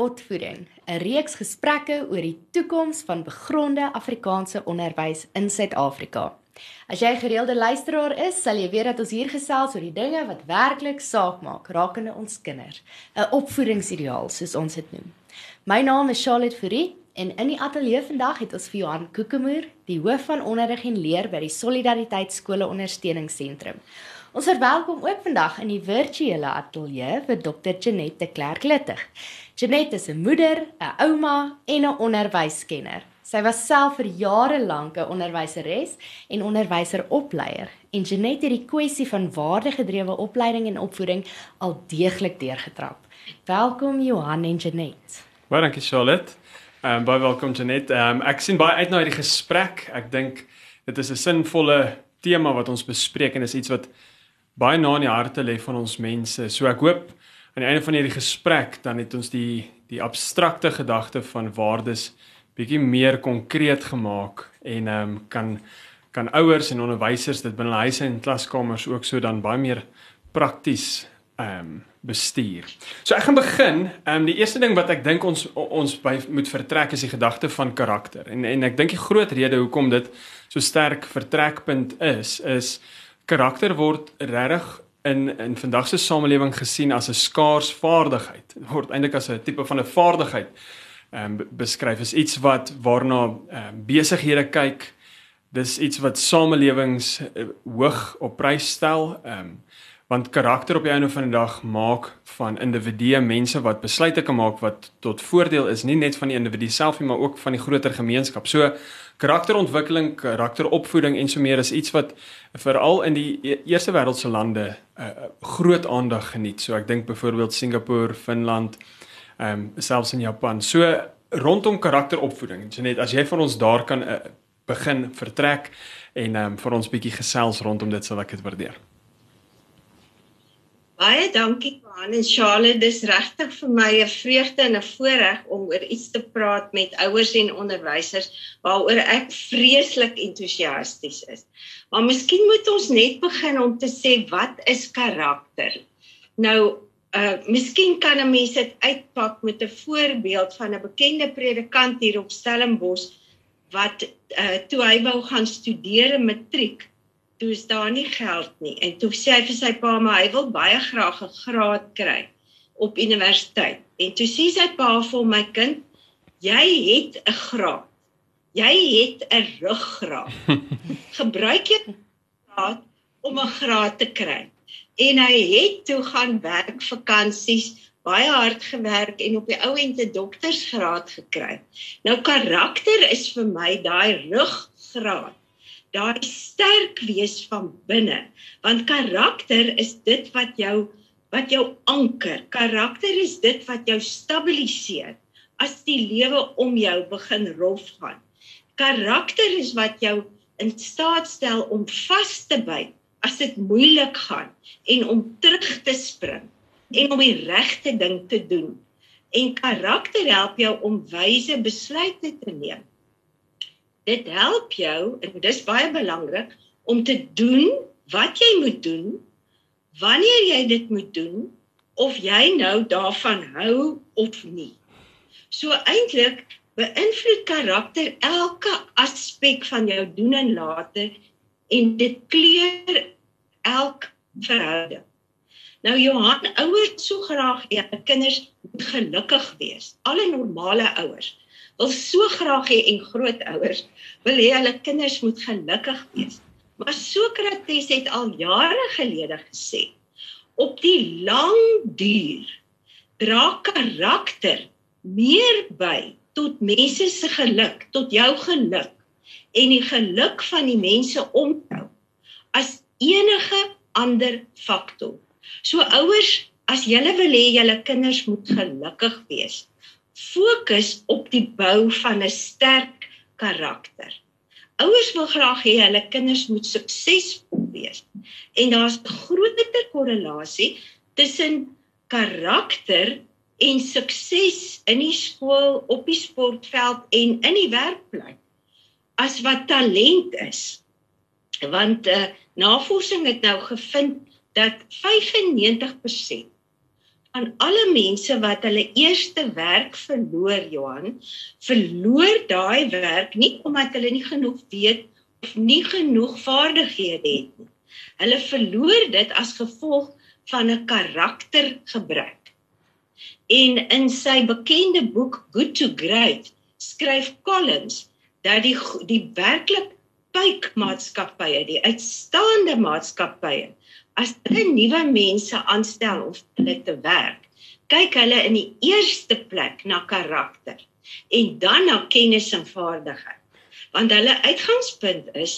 Potvoeding, 'n reeks gesprekke oor die toekoms van begronde Afrikaanse onderwys in Suid-Afrika. As jy 'n gereelde luisteraar is, sal jy weet dat ons hier gesels oor die dinge wat werklik saak maak rakende ons kinders, 'n opvoedingsideaal soos ons dit noem. My naam is Charlotte Fourie en in die ateljee vandag het ons vir Johan Kokemoer, die hoof van onderrig en leer by die Solidariteit Skole Ondersteuningsentrum. Ons verwelkom ook vandag in die virtuele ateljee vir Dr. Janette de Klerk Littig. Janette is 'n moeder, 'n ouma en 'n onderwyskenner. Sy was self vir jare lank 'n onderwyseres en onderwyseropleier en Janette het die kwessie van waardegedrewe opleiding en opvoeding al deeglik deurgetrap. Welkom Johan en Janette. Baie dankie Charlotte. Ehm um, baie welkom Janette. Ehm um, ek sien baie uit na hierdie gesprek. Ek dink dit is 'n sinvolle tema wat ons bespreek en is iets wat baie na in die harte lê van ons mense. So ek hoop aan die einde van hierdie gesprek dan het ons die die abstrakte gedagte van waardes bietjie meer konkreet gemaak en ehm um, kan kan ouers en onderwysers dit binne huise en klaskamers ook so dan baie meer prakties ehm um, bestuur. So ek gaan begin. Ehm um, die eerste ding wat ek dink ons ons by moet vertrek is die gedagte van karakter. En en ek dink die groot rede hoekom dit so sterk vertrekpunt is is karakter word regtig in in vandag se samelewing gesien as 'n skaars vaardigheid. Dit word eintlik as 'n tipe van 'n vaardigheid ehm um, beskryf as iets wat waarna ehm um, besighede kyk. Dis iets wat samelewings uh, hoog op prys stel. Ehm um, want karakter op die einde van die dag maak van individue mense wat besluite kan maak wat tot voordeel is nie net van die individu self nie maar ook van die groter gemeenskap. So karakterontwikkeling, karakteropvoeding en so meer is iets wat veral in die e-, eerste wêreldse lande uh, groot aandag geniet. So ek dink byvoorbeeld Singapore, Finland, ehm um, selfs in Japan. So rondom karakteropvoeding. So net as jy vir ons daar kan uh, begin vertrek en ehm um, vir ons bietjie gesels rondom dit sal ek dit waardeer. Baie dankie Johan en Charlotte. Dis regtig vir my 'n vreugde en 'n voorreg om oor iets te praat met ouers en onderwysers waaroor ek vreeslik entoesiasties is. Maar miskien moet ons net begin om te sê wat is karakter? Nou, uh miskien kan 'n mens dit uitpak met 'n voorbeeld van 'n bekende predikant hier op Stellenbosch wat uh toe hy wou gaan studeer matriek toe is daar nie geld nie. En toe sê hy vir sy pa maar hy wil baie graag 'n graad kry op universiteit. En toe sê sy pa vir my kind jy het 'n graad. Jy het 'n ruggraat gebruik jy graad om 'n graad te kry. En hy het toe gaan werk vakansies baie hard gewerk en op die ou end 'n doktorsgraad gekry. Nou karakter is vir my daai ruggraat daai sterk wees van binne want karakter is dit wat jou wat jou anker. Karakter is dit wat jou stabiliseer as die lewe om jou begin rof gaan karakter is wat jou in staat stel om vas te byt as dit moeilik gaan en om terug te spring en om die regte ding te doen. En karakter help jou om wyse besluite te neem dit help jou en dis baie belangrik om te doen wat jy moet doen wanneer jy dit moet doen of jy nou daarvan hou of nie. So eintlik beïnvloed karakter elke aspek van jou doen en late en dit kleur elk verhouding. Nou Johan, ouers so graag hê kinders moet gelukkig wees. Alle normale ouers wil so graag hê en grootouers wil hê hulle kinders moet gelukkig wees. Maar Sokrates het al jare gelede gesê: Op die lang duur dra karakter meer by tot mense se geluk, tot jou geluk en die geluk van die mense om jou as enige ander faktor. So ouers, as julle wil hê julle kinders moet gelukkig wees, fokus op die bou van 'n sterk karakter. Ouers wil graag hê hulle kinders moet suksesvol wees. En daar's 'n groter korrelasie tussen karakter en sukses in die skool, op die sportveld en in die werkplek as wat talent is. Want uh, navorsing het nou gevind dat 95% aan alle mense wat hulle eerste werk verloor, Johan, verloor daai werk nie omdat hulle nie genoeg weet of nie genoeg vaardighede het nie. Hulle verloor dit as gevolg van 'n karaktergebrek. En in sy bekende boek Good to Great skryf Collins dat die die werklik pyk maatskappye, die uitstaande maatskappye as hulle nuwe mense aanstel of hulle te werk, kyk hulle in die eerste plek na karakter en dan na kennis en vaardigheid. Want hulle uitgangspunt is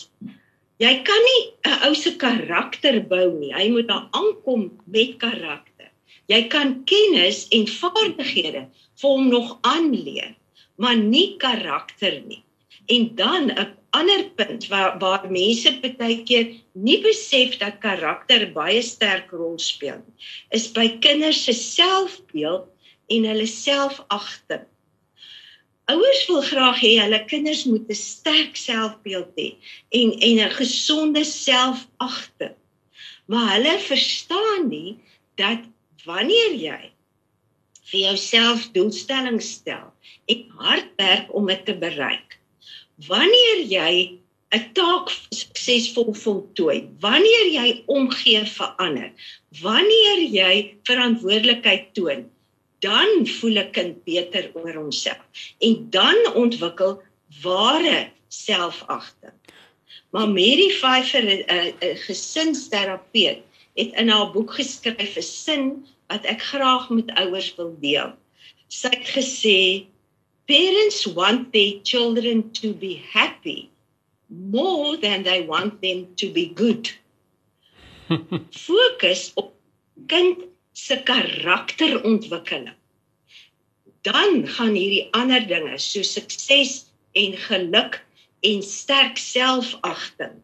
jy kan nie 'n ou se karakter bou nie. Hy moet daar aankom met karakter. Jy kan kennis en vaardighede vir hom nog aanleer, maar nie karakter nie. En dan 'n ander punt waar waar mense baie keer nie besef dat karakter baie sterk rol speel is by kinders se selfbeeld en hulle selfagting. Ouers wil graag hê hulle kinders moet 'n sterk selfbeeld hê en en 'n gesonde selfagting. Maar hulle verstaan nie dat wanneer jy vir jouself doelstellings stel en hard werk om dit te bereik, wanneer jy 'n taak suksesvol voltooi, wanneer jy omgee vir ander, wanneer jy verantwoordelikheid toon, dan voel 'n kind beter oor homself en dan ontwikkel ware selfagting. Maar Mary Pfeiffer, 'n gesinsterapeut, het in haar boek geskryf 'n sin wat ek graag met ouers wil deel. Sy het gesê parents want their children to be happy more than they want them to be good. Fokus op kind se karakterontwikkeling. Dan gaan hierdie ander dinge so sukses en geluk en sterk selfagting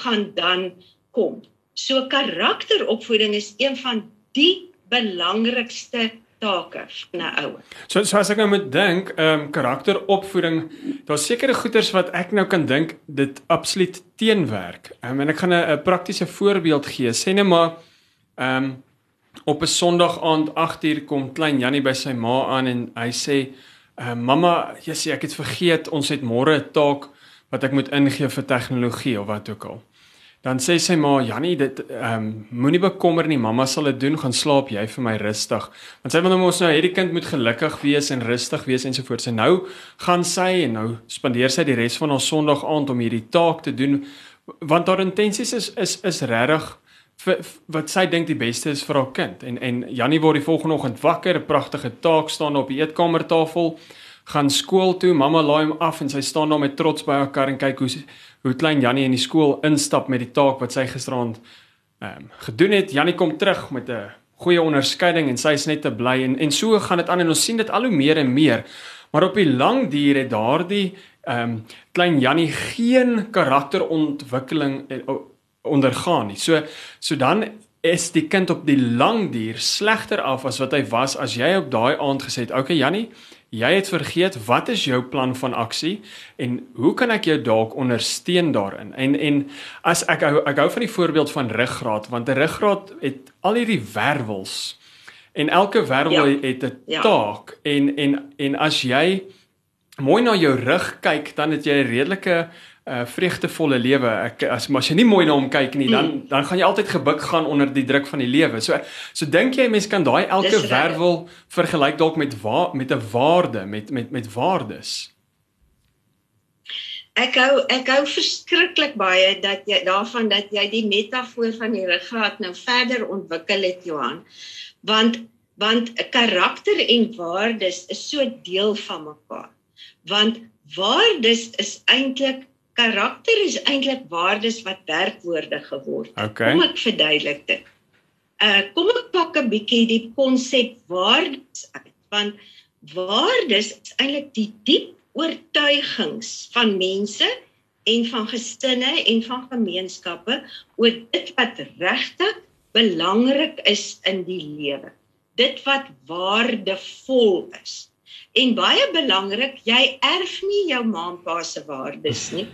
gaan dan kom. So karakteropvoeding is een van die belangrikste take van 'n ouer. So so as ek nou moet dink, ehm um, karakteropvoeding, daar's sekere goeters wat ek nou kan dink dit absoluut teenwerk. Ehm um, en ek gaan 'n praktiese voorbeeld gee. Sê net maar ehm um, op 'n Sondag aand 8uur kom klein Jannie by sy ma aan en hy sê, "Ehm uh, mamma, jy sê ek het vergeet ons het môre 'n taak wat ek moet ingee vir tegnologie of wat ook al." Dan sê sy maar Jannie dit ehm um, moenie bekommer nie. Mamma sal dit doen. Gaan slaap. Jy vir my rustig. Want sy wil nou mos nou hierdie kind moet gelukkig wees en rustig wees ensovoorts en nou gaan sy en nou spandeer sy die res van haar Sondag aand om hierdie taak te doen. Want haar intensies is is is regtig wat sy dink die beste is vir haar kind. En en Jannie word die volgende oggend wakker 'n pragtige taak staan op die eetkamertafel gaan skool toe mamma laai hom af en sy staan daar met trots by haar kar en kyk hoe hoe klein Jannie in die skool instap met die taak wat sy gisteraand ehm um, gedoen het. Jannie kom terug met 'n goeie onderskeiding en sy is net te bly en en so gaan dit aan en ons sien dit al hoe meer en meer. Maar op die lang duur het daardie ehm um, klein Jannie geen karakterontwikkeling eh, ondergaan nie. So so dan is die kind op die lang duur slegter af as wat hy was as jy op daai aand gesê het, "Oké okay, Jannie, jy het vergeet wat is jou plan van aksie en hoe kan ek jou dalk ondersteun daarin? En en as ek ek hou van die voorbeeld van ruggraat want 'n ruggraat het al hierdie wervels en elke wervel ja. het 'n ja. taak en en en as jy mooi na jou rug kyk dan het jy 'n redelike uh, vreugdevolle lewe. Ek as maar as jy nie mooi na hom kyk nie, dan mm. dan gaan jy altyd gebuk gaan onder die druk van die lewe. So so dink jy mense kan daai elke wervel vergelyk dalk met wa met 'n waarde, met met met waardes. Ek hou ek hou verskriklik baie dat jy daarvan dat jy die metafoor van die ruggraat nou verder ontwikkel het Johan. Want want 'n karakter en waardes is so deel van mekaar. Want waardes is eintlik karakter is eintlik waardes wat werkwoorde geword het. Okay. Kom ek verduidelik dit. Uh kom ek pak 'n bietjie die konsep waardes uit want waardes is eintlik die diep oortuigings van mense en van gesinne en van gemeenskappe oor dit wat regtig belangrik is in die lewe. Dit wat waardevol is. En baie belangrik, jy erf nie jou ma en pa se waardes nie.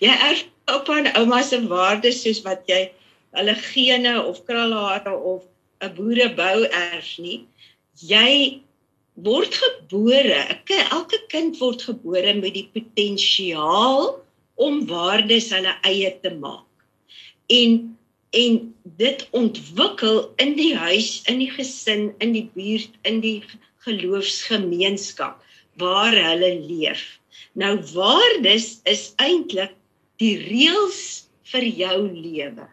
Jy erf oupa en ouma se waardes soos wat jy hulle gene of krulhare of 'n boerebou erf nie. jy word gebore, elke kind word gebore met die potensiaal om waardes hulle eie te maak. En en dit ontwikkel in die huis, in die gesin, in die buurt, in die geloofsgemeenskap waar hulle leef. Nou waardes is eintlik die reëls vir jou lewe.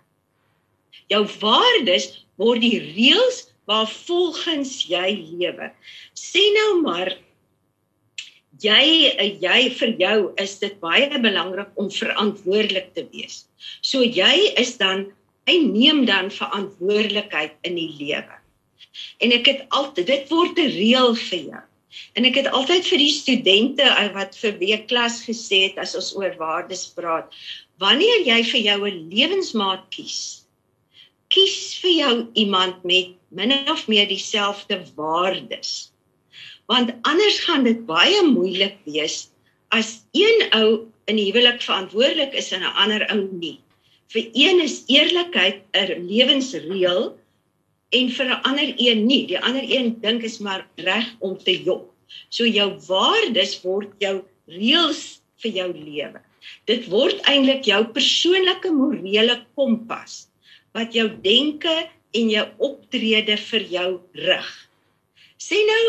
Jou waardes word die reëls waar volgens jy lewe. Sê nou maar jy jy vir jou is dit baie belangrik om verantwoordelik te wees. So jy is dan hy neem dan verantwoordelikheid in die lewe. En ek het altyd dit word 'n reël vir jou. En ek het altyd vir die studente eh, wat vir week klas gesê het as ons oor waardes praat, wanneer jy vir jou 'n lewensmaat kies, kies vir jou iemand met min of meer dieselfde waardes. Want anders gaan dit baie moeilik wees as een ou in die huwelik verantwoordelik is en 'n ander ou nie. Vir een is eerlikheid 'n lewensreël en vir 'n ander een nie. Die ander een dink is maar reg om te jok. So jou waardes word jou reëls vir jou lewe. Dit word eintlik jou persoonlike morele kompas wat jou denke en jou optrede vir jou rig. Sê nou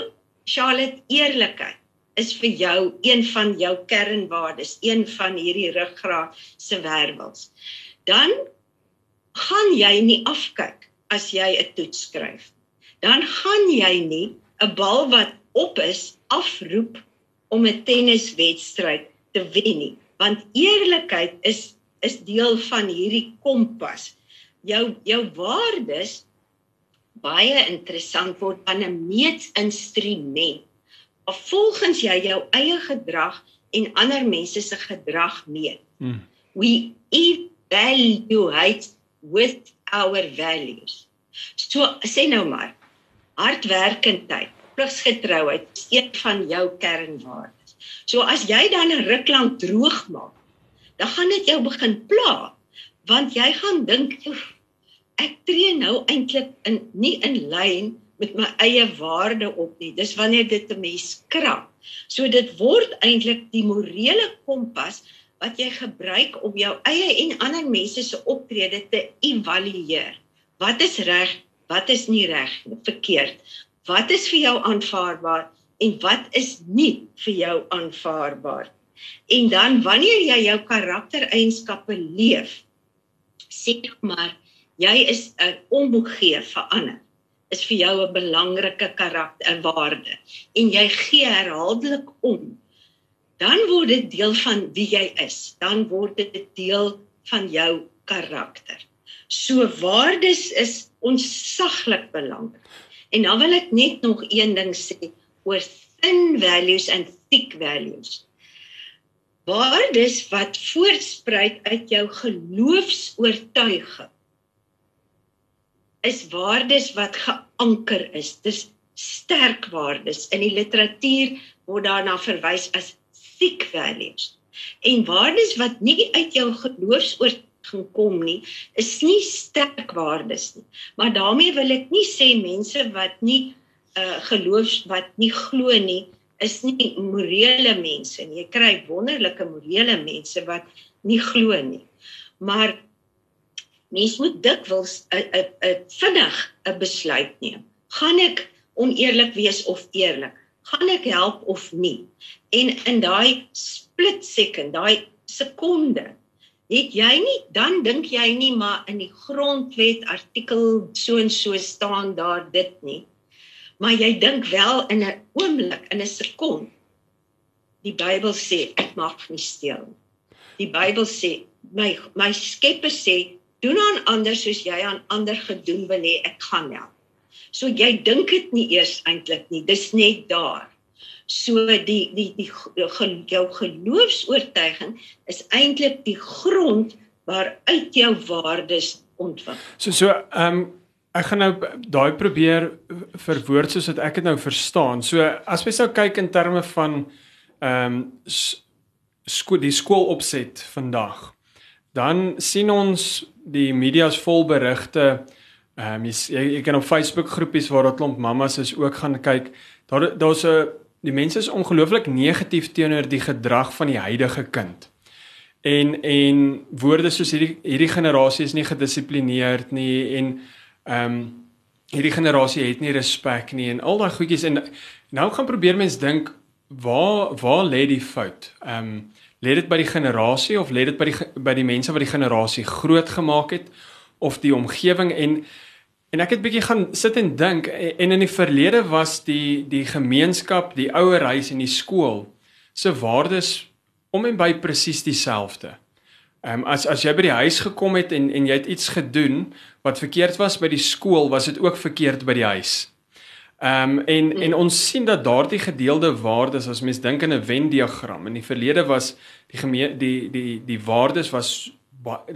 Charlotte eerlikheid is vir jou een van jou kernwaardes, een van hierdie ruggraat se wervels. Dan gaan jy nie afkyk as jy 'n toets skryf. Dan gaan jy nie 'n bal wat op is afroep om 'n tenniswedstryd te wen nie, want eerlikheid is is deel van hierdie kompas jou jou waardes baie interessant word aan 'n meetinstrument. Of volgens jy jou eie gedrag en ander mense se gedrag meet. Hmm. We evaluate with our values. So sê nou maar hardwerkendheid, pligsgetrouheid is een van jou kernwaardes. So as jy dan 'n ruk lank droog maak, dan gaan dit jou begin pla want jy gaan dink ek tree nou eintlik in nie in lyn met my eie waarde op nie. Dis wanneer dit 'n mens krap. So dit word eintlik die morele kompas wat jy gebruik om jou eie en ander mense se optrede te evalueer. Wat is reg? Wat is nie reg nie? Verkeerd. Wat is vir jou aanvaarbaar en wat is nie vir jou aanvaarbaar? En dan wanneer jy jou karaktereienskappe leef, sê maar jy is 'n omgee vir ander is vir jou 'n belangrike karakter en waarde en jy gee herhaaldelik om dan word dit deel van wie jy is dan word dit deel van jou karakter so waardes is onsaglik belangrik en dan wil ek net nog een ding sê oor thin values en thick values waardes wat voortspruit uit jou geloofs-oortuiging is waardes wat geanker is. Dis sterk waardes. In die literatuur word daarna verwys as thick values. En waardes wat nie uit jou geloofsoortuiging kom nie, is nie sterk waardes nie. Maar daarmee wil ek nie sê mense wat nie uh geloofs wat nie glo nie is nie morele mense nie. Jy kry wonderlike morele mense wat nie glo nie. Maar mens moet dikwels 'n 'n vinnig 'n besluit neem. Gaan ek oneerlik wees of eerlik? Gaan ek help of nie? En in daai split second, daai sekonde, het jy nie dan dink jy nie maar in die grondwet artikel so en so staan daar dit nie. Maar jy dink wel in 'n oomblik, in 'n sekond. Die Bybel sê ek mag nie steel nie. Die Bybel sê my my Skepper sê doen aan ander soos jy aan ander gedoen wil hê ek gaan help. So jy dink dit nie eers eintlik nie, dis net daar. So die die die, jou geloofs-oortuiging is eintlik die grond waaruit jou waardes ontwikkel. So so ehm um, ek gaan nou daai probeer verwoord soos wat ek dit nou verstaan. So as mens nou kyk in terme van ehm um, skool die skoolopset vandag dan sien ons die media's vol berigte Ehm um, jy jy kan op Facebook groepies waar daar klomp mammas is ook gaan kyk. Daar daar's 'n die mense is ongelooflik negatief teenoor die gedrag van die huidige kind. En en woorde soos hierdie hierdie generasie is nie gedissiplineerd nie en ehm um, hierdie generasie het nie respek nie en al daai goedjies en nou gaan probeer mens dink waar waar lê die fout? Ehm um, lê dit by die generasie of lê dit by die by die mense wat die generasie groot gemaak het of die omgewing en En ek het bietjie gaan sit en dink en in die verlede was die die gemeenskap, die ouer huis en die skool se waardes om en by presies dieselfde. Ehm um, as as jy by die huis gekom het en en jy het iets gedoen wat verkeerd was by die skool, was dit ook verkeerd by die huis. Ehm um, en en ons sien dat daardie gedeelde waardes as mens dink in 'n Venn-diagram in die verlede was die gemeen, die die die waardes was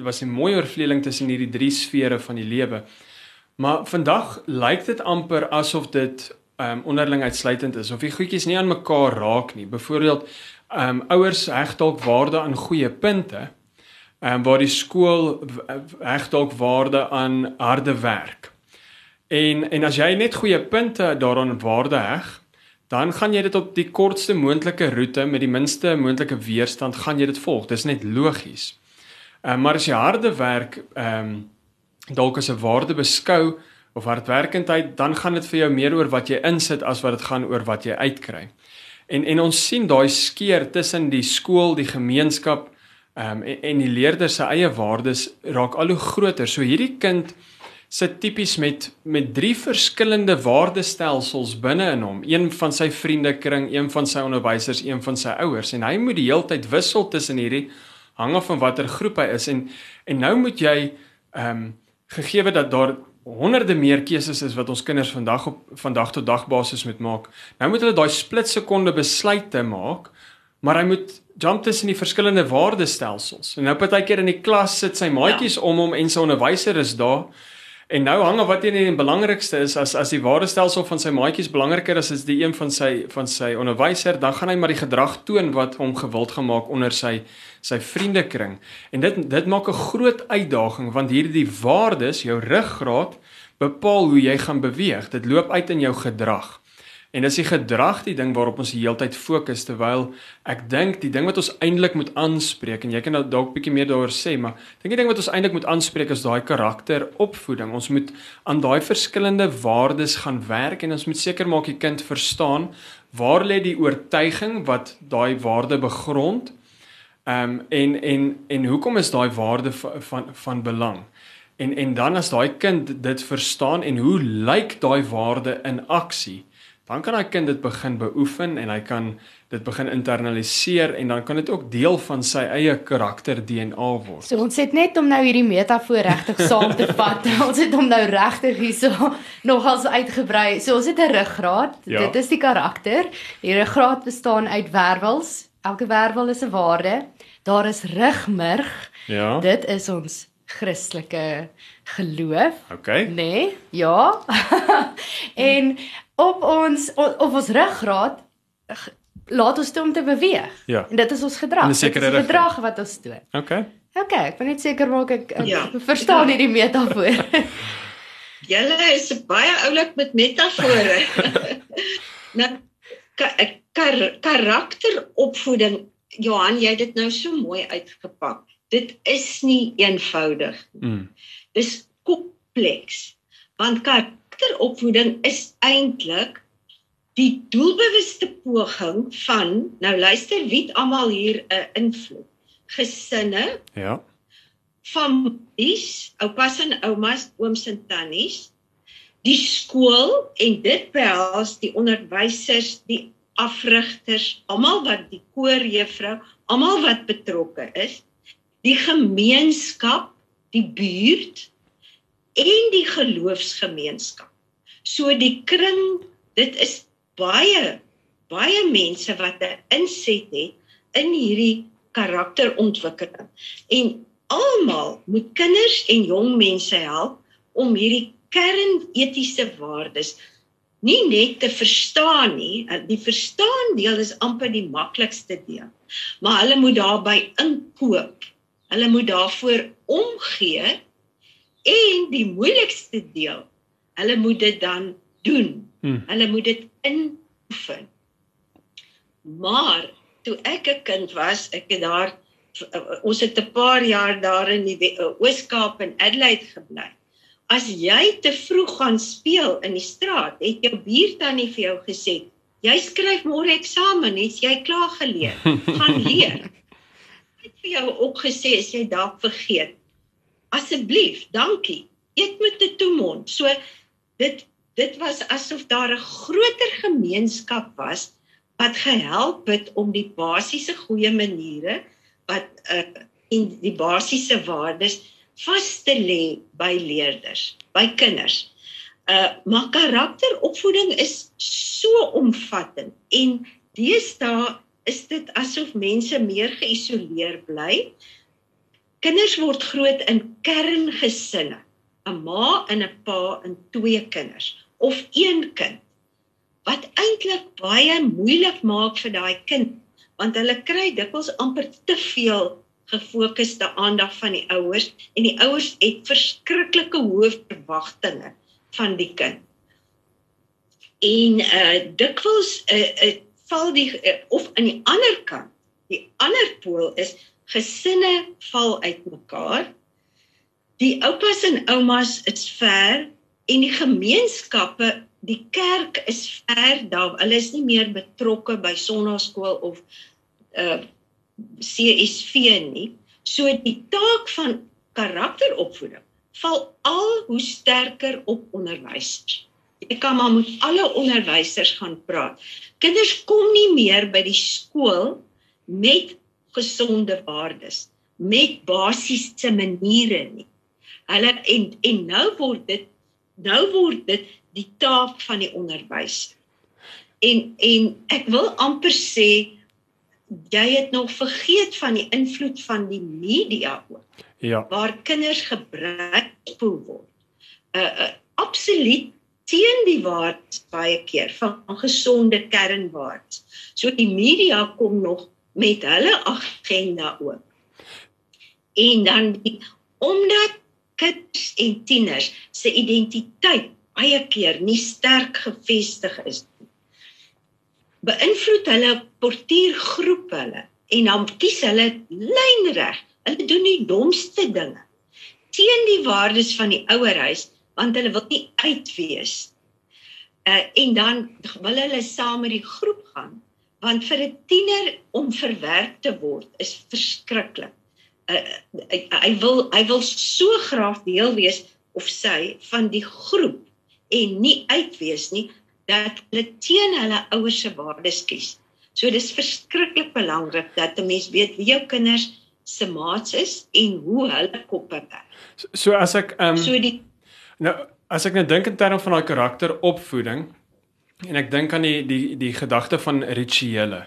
was 'n mooi oorvleeling tussen hierdie drie sfere van die lewe. Maar vandag lyk dit amper asof dit ehm um, onderling uitsluitend is of die goedjies nie aan mekaar raak nie. Byvoorbeeld ehm um, ouers heg dalk waarde aan goeie punte. Ehm um, waar die skool heg dalk waarde aan harde werk. En en as jy net goeie punte daaraan waarde heg, dan gaan jy dit op die kortste moontlike roete met die minste moontlike weerstand gaan jy dit volg. Dis net logies. Ehm um, maar as jy harde werk ehm um, dalk as 'n waarde beskou of hardwerkendheid, dan gaan dit vir jou meer oor wat jy insit as wat dit gaan oor wat jy uitkry. En en ons sien daai skeer tussen die skool, die gemeenskap um, en, en die leerders se eie waardes raak al hoe groter. So hierdie kind sit tipies met met drie verskillende waardestelsels binne in hom. Een van sy vriendekring, een van sy onderwysers, een van sy ouers en hy moet die hele tyd wissel tussen hierdie hang af van watter groep hy is en en nou moet jy ehm um, gegee dat daar honderde meer keuses is wat ons kinders vandag op vandag tot dag basis moet maak. Nou moet hulle daai split sekonde besluite maak, maar hy moet jump tussen die verskillende waardestelsels. En nou partykeer in die klas sit sy maatjies ja. om hom en sy onderwyser is daar En nou hang of wat een die belangrikste is as as die waardestelsel van sy maatjies belangriker is as die een van sy van sy onderwyser, dan gaan hy maar die gedrag toon wat hom gewild gemaak onder sy sy vriendekring. En dit dit maak 'n groot uitdaging want hierdie waardes, jou ruggraat bepaal hoe jy gaan beweeg. Dit loop uit in jou gedrag. En dis die gedrag die ding waarop ons die hele tyd fokus terwyl ek dink die ding wat ons eintlik moet aanspreek en jy kan nou dalk bietjie meer daaroor sê, maar dink die ding wat ons eintlik moet aanspreek is daai karakteropvoeding. Ons moet aan daai verskillende waardes gaan werk en ons moet seker maak die kind verstaan waar lê die oortuiging wat daai waarde begrond. Ehm um, en en en hoekom is daai waarde van van, van belang? En en dan as daai kind dit verstaan en hoe lyk daai waarde in aksie? Dan kan daai kind dit begin beoefen en hy kan dit begin internaliseer en dan kan dit ook deel van sy eie karakter DNA word. So ons het net om nou hierdie metafoor regtig saam te vat. ons het hom nou regtig hierso nogals uitgebrei. So ons het 'n ruggraat. Ja. Dit is die karakter. Die ruggraat bestaan uit wervels. Elke wervel is 'n waarde. Daar is rugmurg. Ja. Dit is ons Christelike geloof. Okay. Nê? Nee, ja. en op ons op ons ruggraat laat ons toe om te beweeg. Ja. En dit is ons gedrag. Dit is die gedrag wat ons doen. Okay. Okay, ek wil net seker maak ek, ek ja. verstaan hierdie metafoor. Julle is baie oulik met metafore. nou kar karakteropvoeding Johan, jy het dit nou so mooi uitgepak. Dit is nie eenvoudig nie. Mm. Dis kompleks. Want kar karakteropvoeding is eintlik die doelbewuste poging van nou luister wie almal hier 'n uh, invloed? Gesinne ja. families oupas en oumas ooms en tannies die skool en dit behels die onderwysers die afrigters almal wat die koorjuffrou almal wat betrokke is die gemeenskap die buurt en die geloofsgemeenskap. So die kring, dit is baie baie mense wat 'n inset het in hierdie karakterontwikkeling. En almal moet kinders en jong mense help om hierdie kernetiese waardes nie net te verstaan nie. Die verstaan deel is amper die maklikste deel. Maar hulle moet daarbey inkoop. Hulle moet daarvoor omgee En die moeilikste deel, hulle moet dit dan doen. Hmm. Hulle moet dit inoefen. Maar toe ek 'n kind was, ek het daar ons het 'n paar jaar daar in die Oos-Kaap in Adelaide gebly. As jy te vroeg gaan speel in die straat, het jou buurtannie vir jou gesê, "Jy skryf môre eksamen, het jy klaar geleer? Gaan leer." het vir jou ook gesê as jy dalk vergeet. Asseblief, dankie. Eet met 'n toemond. So dit dit was asof daar 'n groter gemeenskap was wat gehelp het om die basiese goeie maniere wat uh, en die basiese waardes vas te lê by leerders, by kinders. Uh maar karakteropvoeding is so omvattend en deesdae is dit asof mense meer geïsoleer bly. Kinders word groot in kerngesinne, 'n ma en 'n pa en twee kinders of een kind. Wat eintlik baie moeilik maak vir daai kind, want hulle kry dikwels amper te veel gefokusde aandag van die ouers en die ouers het verskriklike hoë verwagtinge van die kind. En uh dikwels uh, uh val die uh, of aan die ander kant, die ander pool is gesinne val uitmekaar. Die oupas en oumas is ver en die gemeenskappe, die kerk is ver daar. Hulle is nie meer betrokke by sonnaarskool of uh CSV nie. So die taak van karakteropvoeding val al hoe sterker op onderwysers. Jy kan maar met alle onderwysers gaan praat. Kinders kom nie meer by die skool met gesonde waardes, met basiese maniere nie. Hulle en en nou word dit nou word dit die taak van die onderwyser. En en ek wil amper sê jy het nog vergeet van die invloed van die media ook. Ja. Waar kinders gebruik word. Uh, uh absoluut teen die waardes baie keer van gesonde kernwaardes. So die media kom nog met hulle agenda ook. En dan die, omdat kinders en tieners se identiteit baie keer nie sterk gefestig is nie. Beïnvloed hulle portuïergroep hulle en dan kies hulle lynreg. Hulle doen die domste dinge teen die waardes van die ouerhuis want hulle wil nie uitwees. Uh en dan wil hulle saam met die groep gaan want vir 'n tiener om verwerk te word is verskriklik. Uh hy, hy wil hy wil so graag deel wees of sy van die groep en nie uitwees nie dat hulle teen hulle ouers se waardes kies. So dis verskriklik belangrik dat 'n mens weet wie jou kinders se maats is en hoe hulle koppe werk. So, so as ek ehm um, So die Nou, as ek nou dink in terme van daai karakteropvoeding en ek dink aan die die die gedagte van rituele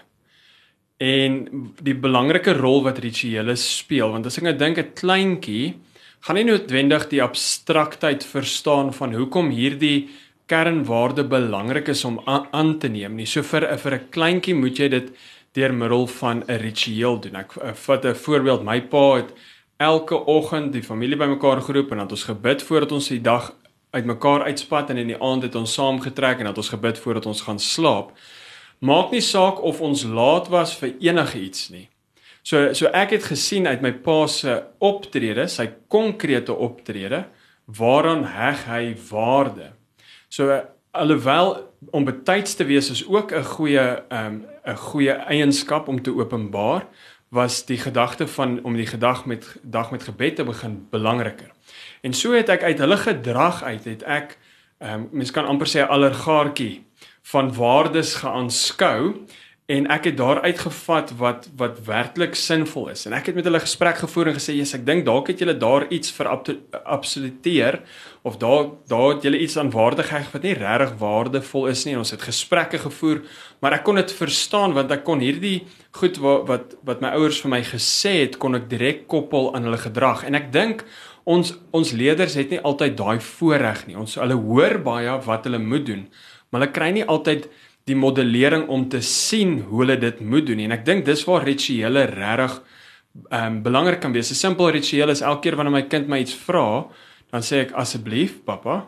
en die belangrike rol wat rituele speel, want as ek nou dink 'n kleintjie gaan nie noodwendig die abstraktheid verstaan van hoekom hierdie kernwaarde belangrik is om aan, aan te neem nie. So vir vir 'n kleintjie moet jy dit deur middel van 'n ritueel doen. Ek vat 'n voorbeeld, my pa het elke oggend die familie bymekaar geroep en dan het ons gebid voordat ons die dag uitmekaar uitspat en in die aand het ons saam getrek en het ons gebid voordat ons gaan slaap. Maak nie saak of ons laat was vir enige iets nie. So so ek het gesien uit my pa se optrede, sy konkrete optrede, waaraan heg hy waarde. So alhoewel om betyds te wees is ook 'n goeie 'n um, 'n goeie eienskap om te openbaar, was die gedagte van om die gedag met dag met gebed te begin belangriker. En so het ek uit hulle gedrag uit het ek ehm um, mens kan amper sê 'n allergaartjie van waardes geaanskou en ek het daar uitgevat wat wat werklik sinvol is. En ek het met hulle gesprek gevoer en gesê, "Jesus, ek dink dalk het julle daar iets vir absoluteer of daar daar het julle iets aan waarde geheg wat nie regtig waardevol is nie." En ons het gesprekke gevoer, maar ek kon dit verstaan want ek kon hierdie goed wat wat wat my ouers vir my gesê het, kon ek direk koppel aan hulle gedrag. En ek dink ons ons leerders het nie altyd daai voorreg nie. Ons hulle hoor baie wat hulle moet doen, maar hulle kry nie altyd die modellering om te sien hoe hulle dit moet doen nie. En ek dink dis waar rituele regtig ehm um, belangrik kan wees. 'n Simpel ritueel is elke keer wanneer my kind my iets vra, dan sê ek asseblief pappa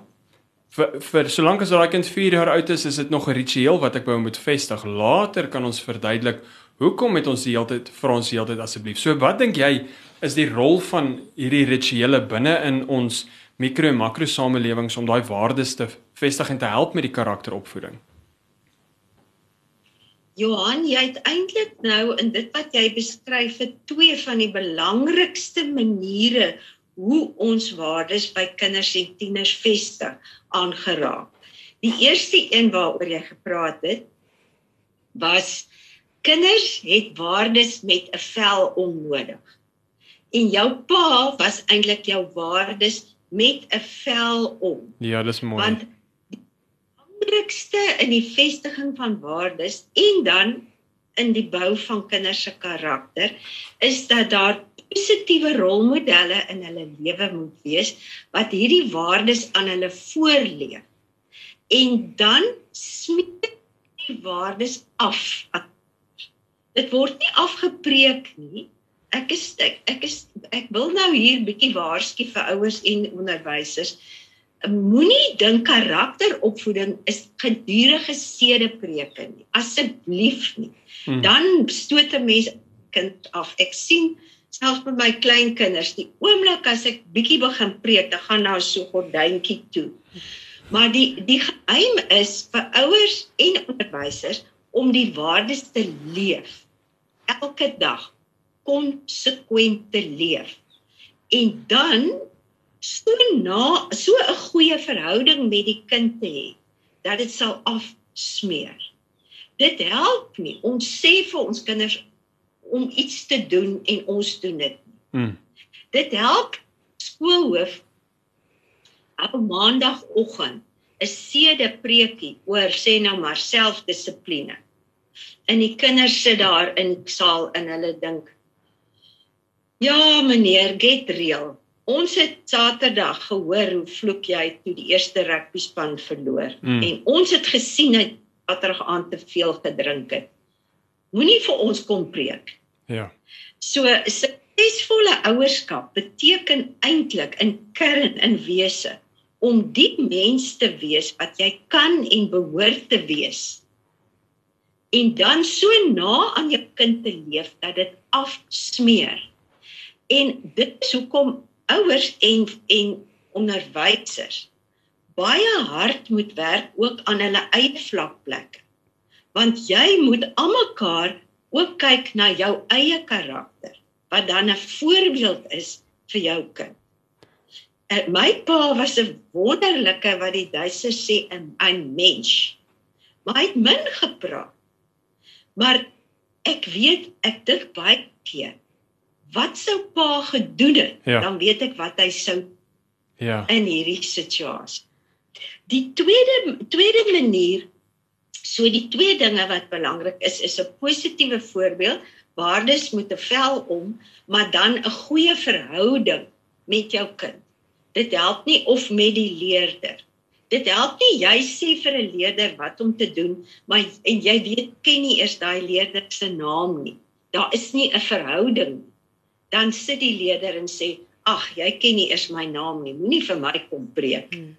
vir vir solank as daai kind 4 jaar oud is, is dit nog 'n ritueel wat ek by hom moet vestig. Later kan ons verduidelik hoekom het ons die hele tyd vir ons die hele tyd asseblief. So wat dink jy is die rol van hierdie rituele binne in ons mikro en makro samelewings om daai waardes te vestig en te help met die karakteropvoeding? Johan, jy het eintlik nou in dit wat jy beskryf het twee van die belangrikste maniere hoe ons waardes by kinders en tieners vestig aangeraak. Die eerste een waaroor jy gepraat het was kinders het waardes met 'n vel onnodig. En jou pa was eintlik jou waardes met 'n vel om. Ja, dis mooi. Want belangrikste in die vestiging van waardes en dan in die bou van kinders se karakter is dat daar positiewe rolmodelle in hulle lewe moet wees wat hierdie waardes aan hulle voorleef. En dan smeek die waardes af. Dit word nie afgepreek nie. Ek is ek, ek is ek wil nou hier bietjie waarsku vir ouers en onderwysers moenie dink karakteropvoeding is gedurende sedepreke nie. Asseblief nie. Hmm. Dan stoot 'n mens kind af. Ek sien selfs met my kleinkinders, die oomblik as ek bietjie begin preek, dan gaan daar so gordyntjie toe. Maar die die geheim is vir ouers en onderwysers om die waardes te leef elke dag konsekwent te leef. En dan so na so 'n goeie verhouding met die kind te hê dat dit sal afsmeer. Dit help nie ons sê vir ons kinders om iets te doen en ons doen dit. Hmm. Dit help skoolhoof op maandagooggend 'n sede preekie oor sê nou maar selfdissipline. En die kinders sit daar in saal en hulle dink Ja meneer, get real. Ons het Saterdag gehoor hoe vloek jy toe die eerste rugby span verloor mm. en ons het gesien hy Saterdag aan te veel gedrink het. Moenie vir ons kom preek. Ja. So suksesvolle ouerskap beteken eintlik in kern in wese om die mens te wees wat jy kan en behoort te wees. En dan so na aan jou kind te leef dat dit afsmeer. En dit is hoekom ouers en en onderwysers baie hard moet werk ook aan hulle eie vlakplekke. Want jy moet almekaar ook kyk na jou eie karakter wat dan 'n voorbeeld is vir jou kind. En my pa was 'n wonderlike wat die Duitsers sê 'n 'n mens. Maar hy het min gepraat. Maar ek weet ek dink baie keer wat sou pa gedoen het, ja. dan weet ek wat hy sou ja in hierdie situasie. Die tweede tweede manier so die twee dinge wat belangrik is is 'n positiewe voorbeeld, waardes moet 'n vel om, maar dan 'n goeie verhouding met jou kind. Dit help nie of met die leerder. Dit help nie jy sê vir 'n leerder wat om te doen, maar en jy weet ken nie eers daai leerder se naam nie. Daar is nie 'n verhouding nie dan sit die leier en sê ag jy ken nie eers my naam nie moenie vir my kom preek hmm.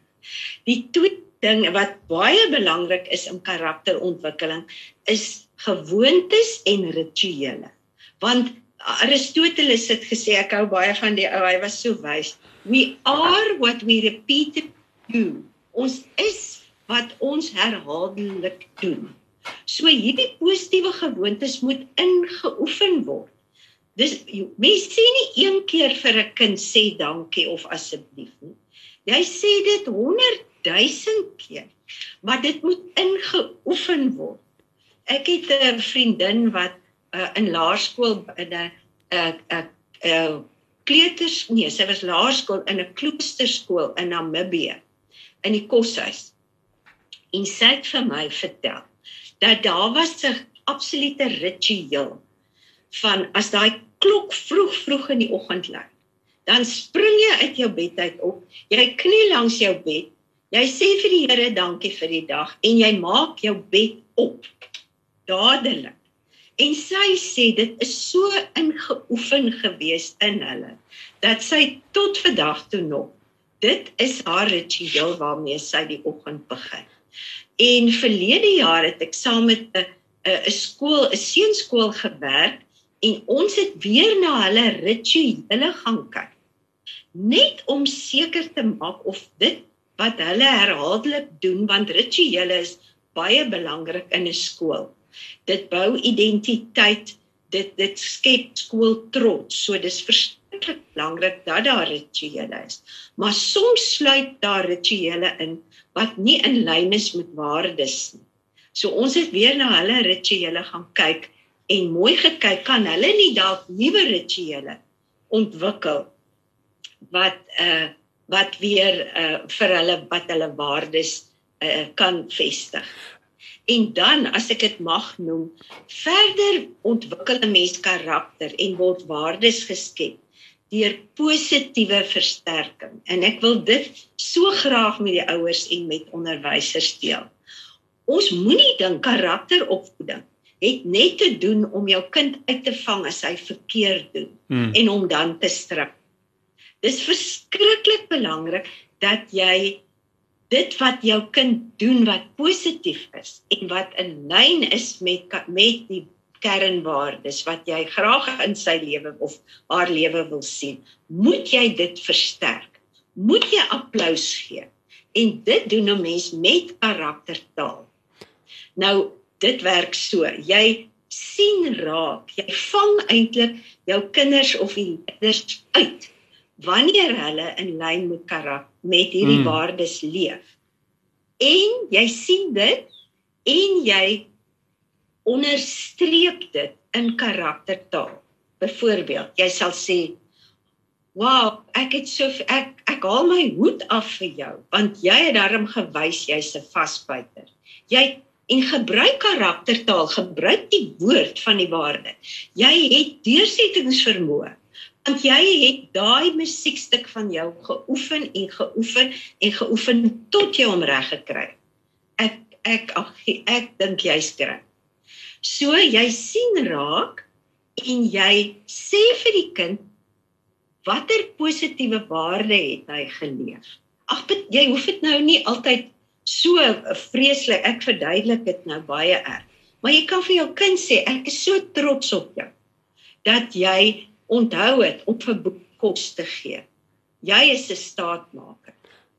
die tweede ding wat baie belangrik is in karakterontwikkeling is gewoontes en rituele. Want Aristoteles het gesê ek hou baie van die ou hy was so wys we are what we repeat do ons is wat ons herhaaldelik doen. So hierdie positiewe gewoontes moet ingeoefen word. Dis mens sê nie een keer vir 'n kind sê dankie of asseblief nie. Jy sê dit 100 000 keer. Maar dit moet ingeoefen word. Ek het 'n vriendin wat uh, in laerskool in 'n 'n 'n kleuters nee, sy was laerskool in 'n kloosterskool in Namibië in die koshuis. En sy het vir my vertel dat daar was 'n absolute ritueel van as daai klok vroeg vroeg in die oggend lui. Dan spring jy uit jou bed uit op. Jy kniel langs jou bed. Jy sê vir die Here dankie vir die dag en jy maak jou bed op. Dadelik. En sy sê dit is so ingeoefen gewees in hulle dat sy tot vandag toe nog Dit is haar ritueel waarmee sy die oggend begin. En verlede jaar het ek saam met 'n 'n skool, 'n seunskool gewerk en ons het weer na hulle rituele gaan kyk. Net om seker te maak of dit wat hulle herhaaldelik doen want rituele is baie belangrik in 'n skool. Dit bou identiteit, dit dit skep skool trots. So dis verskriklik belangrik dat daar rituele is. Maar soms sluit daar rituele in wat nie in lyn is met waardes nie. So ons het weer na hulle rituele gaan kyk en mooi gekyk kan hulle nie dalk nuwe rituele ontwikkel wat uh wat weer uh vir hulle wat hulle waardes uh kan vestig. En dan as ek dit mag noem, verder ontwikkel 'n mens karakter en word waardes geskep deur positiewe versterking. En ek wil dit so graag met die ouers en met onderwysers deel. Ons moenie dink karakteropvoeding het net te doen om jou kind uit te vang as hy verkeerd doen hmm. en hom dan te straf. Dis verskriklik belangrik dat jy dit wat jou kind doen wat positief is en wat in lyn is met met die kernwaardes wat jy graag in sy lewe of haar lewe wil sien, moet jy dit versterk. Moet jy applous gee. En dit doen 'n mens met karaktertaal. Nou, dit werk so. Jy sien raak, jy vang eintlik jou kinders of die kinders uit wanneer hulle in lyn met karakter met hierdie mm. waardes leef. En jy sien dit en jy onderstreep dit in karaktertaal. Byvoorbeeld, jy sal sê: "Wow, ek het so ek ek haal my hoed af vir jou want jy het daarom gewys jy's 'n vasbyter." Jy en gebruik karaktertaal, gebruik die woord van die waarde. Jy het deursettingsvermoë want jy het daai musiekstuk van jou geoefen en geoefen en geoefen tot jy hom reg gekry. Ek ek ag ek dink jy's reg. So jy sien raak en jy sê vir die kind watter positiewe waarde het hy geleef. Ag jy hoef dit nou nie altyd so vreeslik ek verduidelik dit nou baie erg. Maar jy kan vir jou kind sê ek is so trots op jou dat jy onthou het om vir kos te gee. Jy is 'n staatmaker.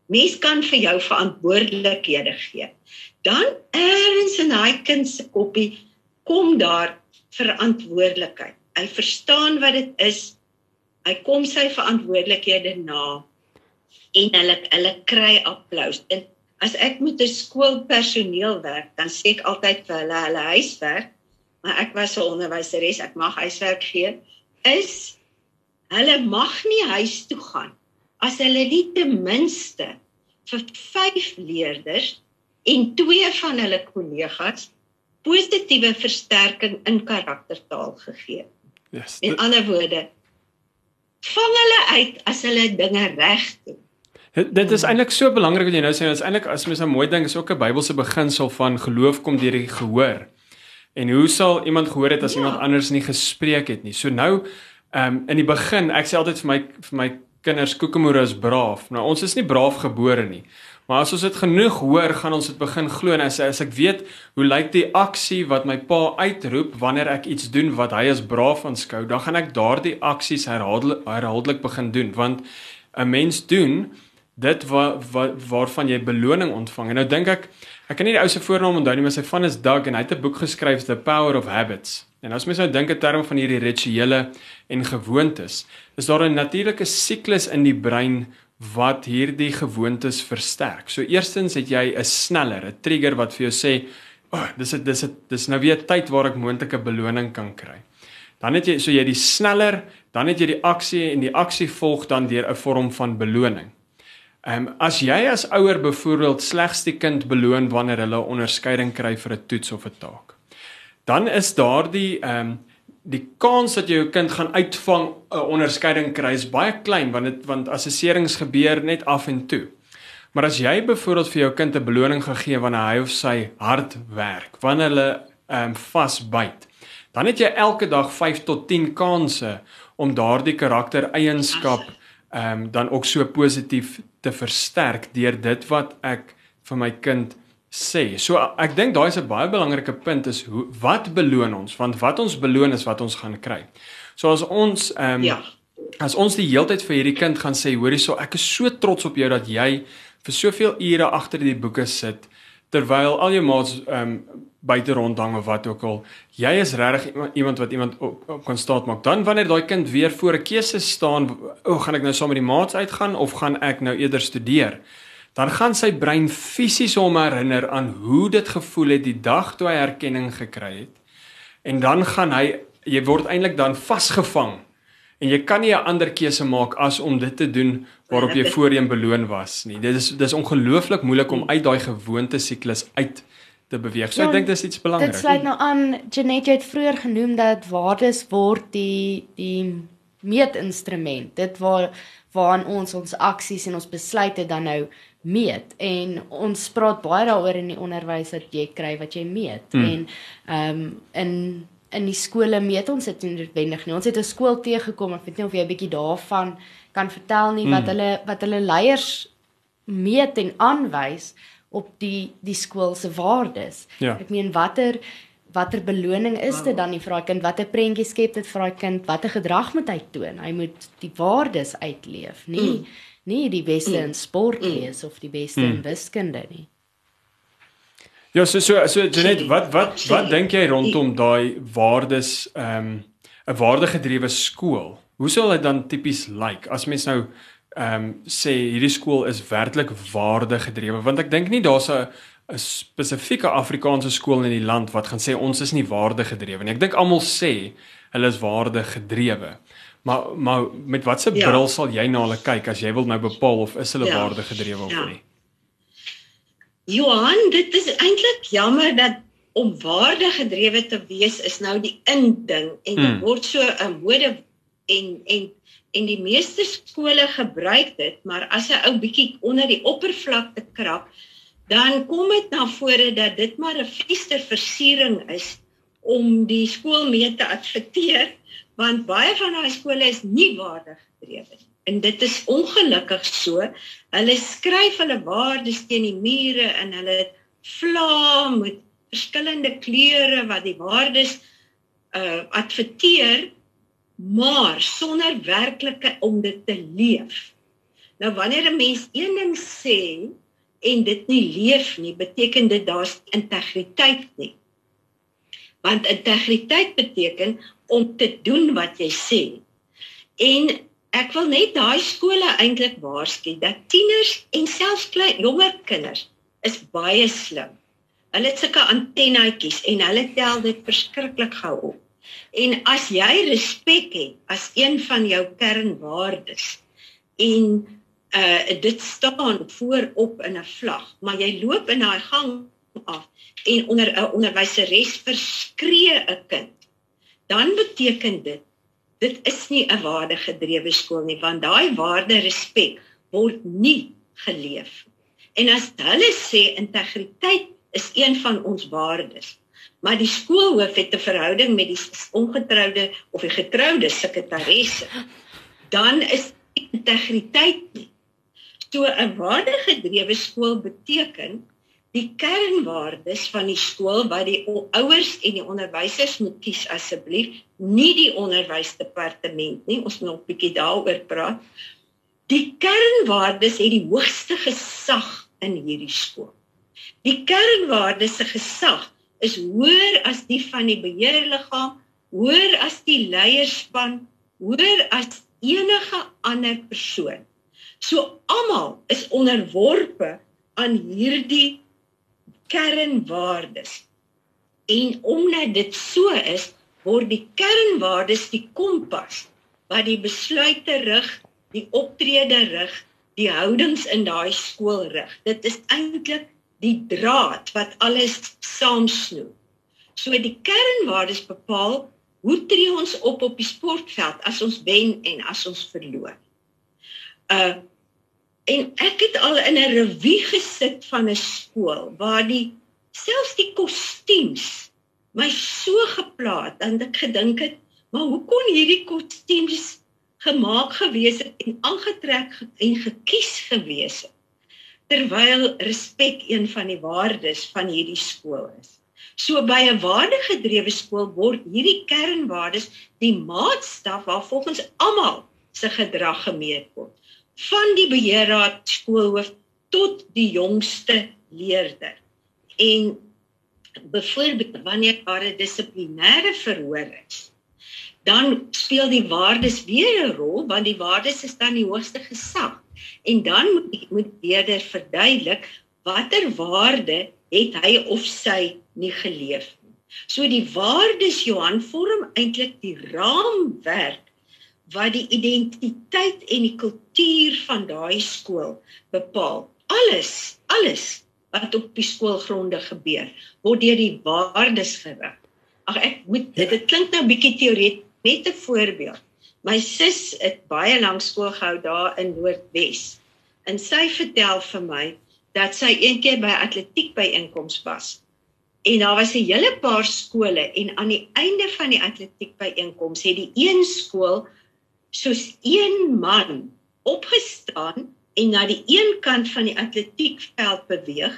Mens kan vir jou verantwoordelikhede gee. Dan erns in daai kind se koppie kom daar verantwoordelikheid. Hy verstaan wat dit is. Hy kom sy verantwoordelikhede na en hulle hulle kry applous. En as ek met 'n skoolpersoneel werk, dan sê ek altyd vir hulle hulle huiswerk, maar ek was 'n onderwyseres, ek mag huiswerk gee, is hulle mag nie huis toe gaan as hulle nie ten minste vir 5 leerders en 2 van hulle kollegas positiewe versterking in karaktertaal gegee. Yes. In ander woorde, vang hulle uit as hulle dinge reg doen. Dit is eintlik so belangrik wat jy nou sê, is eintlik as mens nou mooi dink, is ook 'n Bybelse beginsel van geloof kom deur die gehoor. En hoe sal iemand gehoor het as ja. iemand anders nie gespreek het nie? So nou, ehm um, in die begin, ek sê altyd vir my vir my kinders koekemoere is braaf. Nou ons is nie braaf gebore nie. Maar as ons dit genoeg hoor, gaan ons dit begin glo en as, as ek weet hoe lyk die aksie wat my pa uitroep wanneer ek iets doen wat hy as braaf aanskou, dan gaan ek daardie aksies herhaaldelik herhaaldelik begin doen want 'n mens doen dit wat wa, waarvan jy beloning ontvang. En nou dink ek ek kan nie die ou se voornaam onthou nie, maar sy van is Doug en hy het 'n boek geskryf The Power of Habits. En as mens nou dink in terme van hierdie rituele en gewoontes, is daar 'n natuurlike siklus in die brein wat hierdie gewoontes versterk. So eerstens het jy 'n sneller, 'n trigger wat vir jou sê, "O, oh, dis dit dis dit dis nou weer tyd waar ek moontlike beloning kan kry." Dan het jy so jy die sneller, dan het jy die aksie en die aksie volg dan deur 'n vorm van beloning. Ehm um, as jy as ouer byvoorbeeld slegs die kind beloon wanneer hulle onderskeiding kry vir 'n toets of 'n taak, dan is daardie ehm um, die kans dat jou kind gaan uitvang 'n onderskeiding kry is baie klein want dit want assesserings gebeur net af en toe. Maar as jy byvoorbeeld vir jou kind 'n beloning gegee wanneer hy of sy hard werk, wanneer hulle ehm um, vasbyt, dan het jy elke dag 5 tot 10 kansse om daardie karaktereienskap ehm um, dan ook so positief te versterk deur dit wat ek vir my kind sê. So ek dink daai is 'n baie belangrike punt is hoe wat beloon ons? Want wat ons beloon is wat ons gaan kry. So as ons ehm um, ja. as ons die heeltyd vir hierdie kind gaan sê, hoorie so ek is so trots op jou dat jy vir soveel ure agter die boeke sit terwyl al jou maats ehm um, buite rondhang of wat ook al. Jy is regtig iemand wat iemand op, op kan staat maak. Dan wanneer daai kind weer voor 'n keuse staan, o, oh, gaan ek nou saam met die maats uitgaan of gaan ek nou eerder studeer? Dan gaan sy brein fisies hom herinner aan hoe dit gevoel het die dag toe hy erkenning gekry het. En dan gaan hy jy word eintlik dan vasgevang En jy kan nie 'n ander keuse maak as om dit te doen waarop jy voorheen beloon was nie. Dit is dis ongelooflik moeilik om uit daai gewoonte siklus uit te beweeg. So ja, ek dink dis iets belangrik. Dit sluit nou aan Janet het vroeër genoem dat waardes word die die meetinstrument. Dit waar waaraan ons ons aksies en ons besluite dan nou meet en ons praat baie daaroor in die onderwys dat jy kry wat jy meet hmm. en ehm um, in in die skole meet ons dit noodwendig nie. Ons het 'n skool teëgekom, ek weet nie of jy 'n bietjie daarvan kan vertel nie wat mm. hulle wat hulle leiers meet en aanwys op die die skool se waardes. Ja. Ek meen watter watter beloning is dit dan nie vir daai kind? Watter prentjie skep dit vir daai kind? Watter gedrag moet hy toon? Hy moet die waardes uitleef, nie mm. nie die beste mm. in sport mm. wees of die beste mm. in wiskunde nie. Ja, so so so Janet, wat wat wat dink jy rondom daai waardes ehm um, 'n waardegedrewe skool? Hoe sou dit dan tipies lyk like, as mens nou ehm um, sê hierdie skool is werklik waardegedrewe? Want ek dink nie daar's 'n 'n spesifieke Afrikaanse skool in die land wat gaan sê ons is nie waardegedrewe nie. Ek dink almal sê hulle is waardegedrewe. Maar maar met watter ja. bril sal jy na hulle kyk as jy wil nou bepaal of is hulle ja. waardegedrewe of ja. nie? Johan, dit is eintlik jammer dat om waarde gedrewe te wees is nou die inding en dit hmm. word so 'n mode en en en die meeste skole gebruik dit, maar as 'n ou bietjie onder die oppervlakte krap, dan kom dit na vore dat dit maar 'n feesterversiering is om die skool mee te adverteer, want baie van daai skole is nie waarde gedrewe nie en dit is ongelukkig so. Hulle skryf hulle waardes teen die mure en hulle vla met verskillende kleure wat die waardes uh adverteer maar sonder werklike om dit te leef. Nou wanneer 'n mens een ding sê en dit nie leef nie, beteken dit daar's integriteit nie. Want integriteit beteken om te doen wat jy sê. En ek wil net daai skole eintlik waarsku dat tieners en selfs klein jonger kinders is baie slim. Hulle het sulke antennetjies en hulle tel dit verskriklik gou op. En as jy respek het as een van jou kernwaardes en uh dit staan voorop in 'n vlag, maar jy loop in daai gang af en onder 'n onderwyseres verskree 'n kind, dan beteken dit dit is nie 'n waardegedrewe skool nie want daai waarde respek word nie geleef. En as hulle sê integriteit is een van ons waardes, maar die skoolhoof het 'n verhouding met die ongetroude of die getroude sekretaresse, dan is integriteit nie. So 'n waardegedrewe skool beteken die kernwaardes van die skool wat die ouers en die onderwysers moet kies asseblief nie die onderwysdepartement nie ons moet nog 'n bietjie daaroor praat. Die kernwaardes het die hoogste gesag in hierdie skool. Die kernwaardes se gesag is hoër as die van die beheerliggaam hoër as die leierspan hoër as enige ander persoon. So almal is onderworpe aan hierdie kernwaardes. En omdat dit so is, word die kernwaardes die kompas wat die besluite rig, die optrede rig, die houdings in daai skool rig. Dit is eintlik die draad wat alles saamsnoer. So die kernwaardes bepaal hoe tree ons op op die sportveld as ons wen en as ons verloor. Uh En ek het al in 'n revue gesit van 'n skool waar die selfs die kostuums my so geplaat en ek gedink het, maar hoe kon hierdie kostuums gemaak gewees het en aangetrek en gekies gewees het terwyl respek een van die waardes van hierdie skool is. So by 'n waardegedrewe skool word hierdie kernwaardes die maatstaf waar volgens almal se gedrag gemeet word, van die beheerraad skoolhoof tot die jongste leerder. En byvoorbeeld wanneer daar 'n dissiplinêre verhoor is, dan speel die waardes weer 'n rol want die waardes is dan die hoogste gesag. En dan moet die moet leerder verduidelik watter waarde het hy of sy nie geleef nie. So die waardes Johan vorm eintlik die raamwerk wat die identiteit en die kultuur van daai skool bepaal. Alles, alles wat op die skoolgronde gebeur, word deur die waardes gerig. Ag ek moet dit dit klink nou bietjie teoreties Net 'n voorbeeld. My sus het baie lank skool gehou daar in Noordwes. En sy vertel vir my dat sy eendag by atletiek byeenkoms was. En daar was 'n hele paar skole en aan die einde van die atletiek byeenkoms het die een skool soos een man opgestaan en na die een kant van die atletiekveld beweeg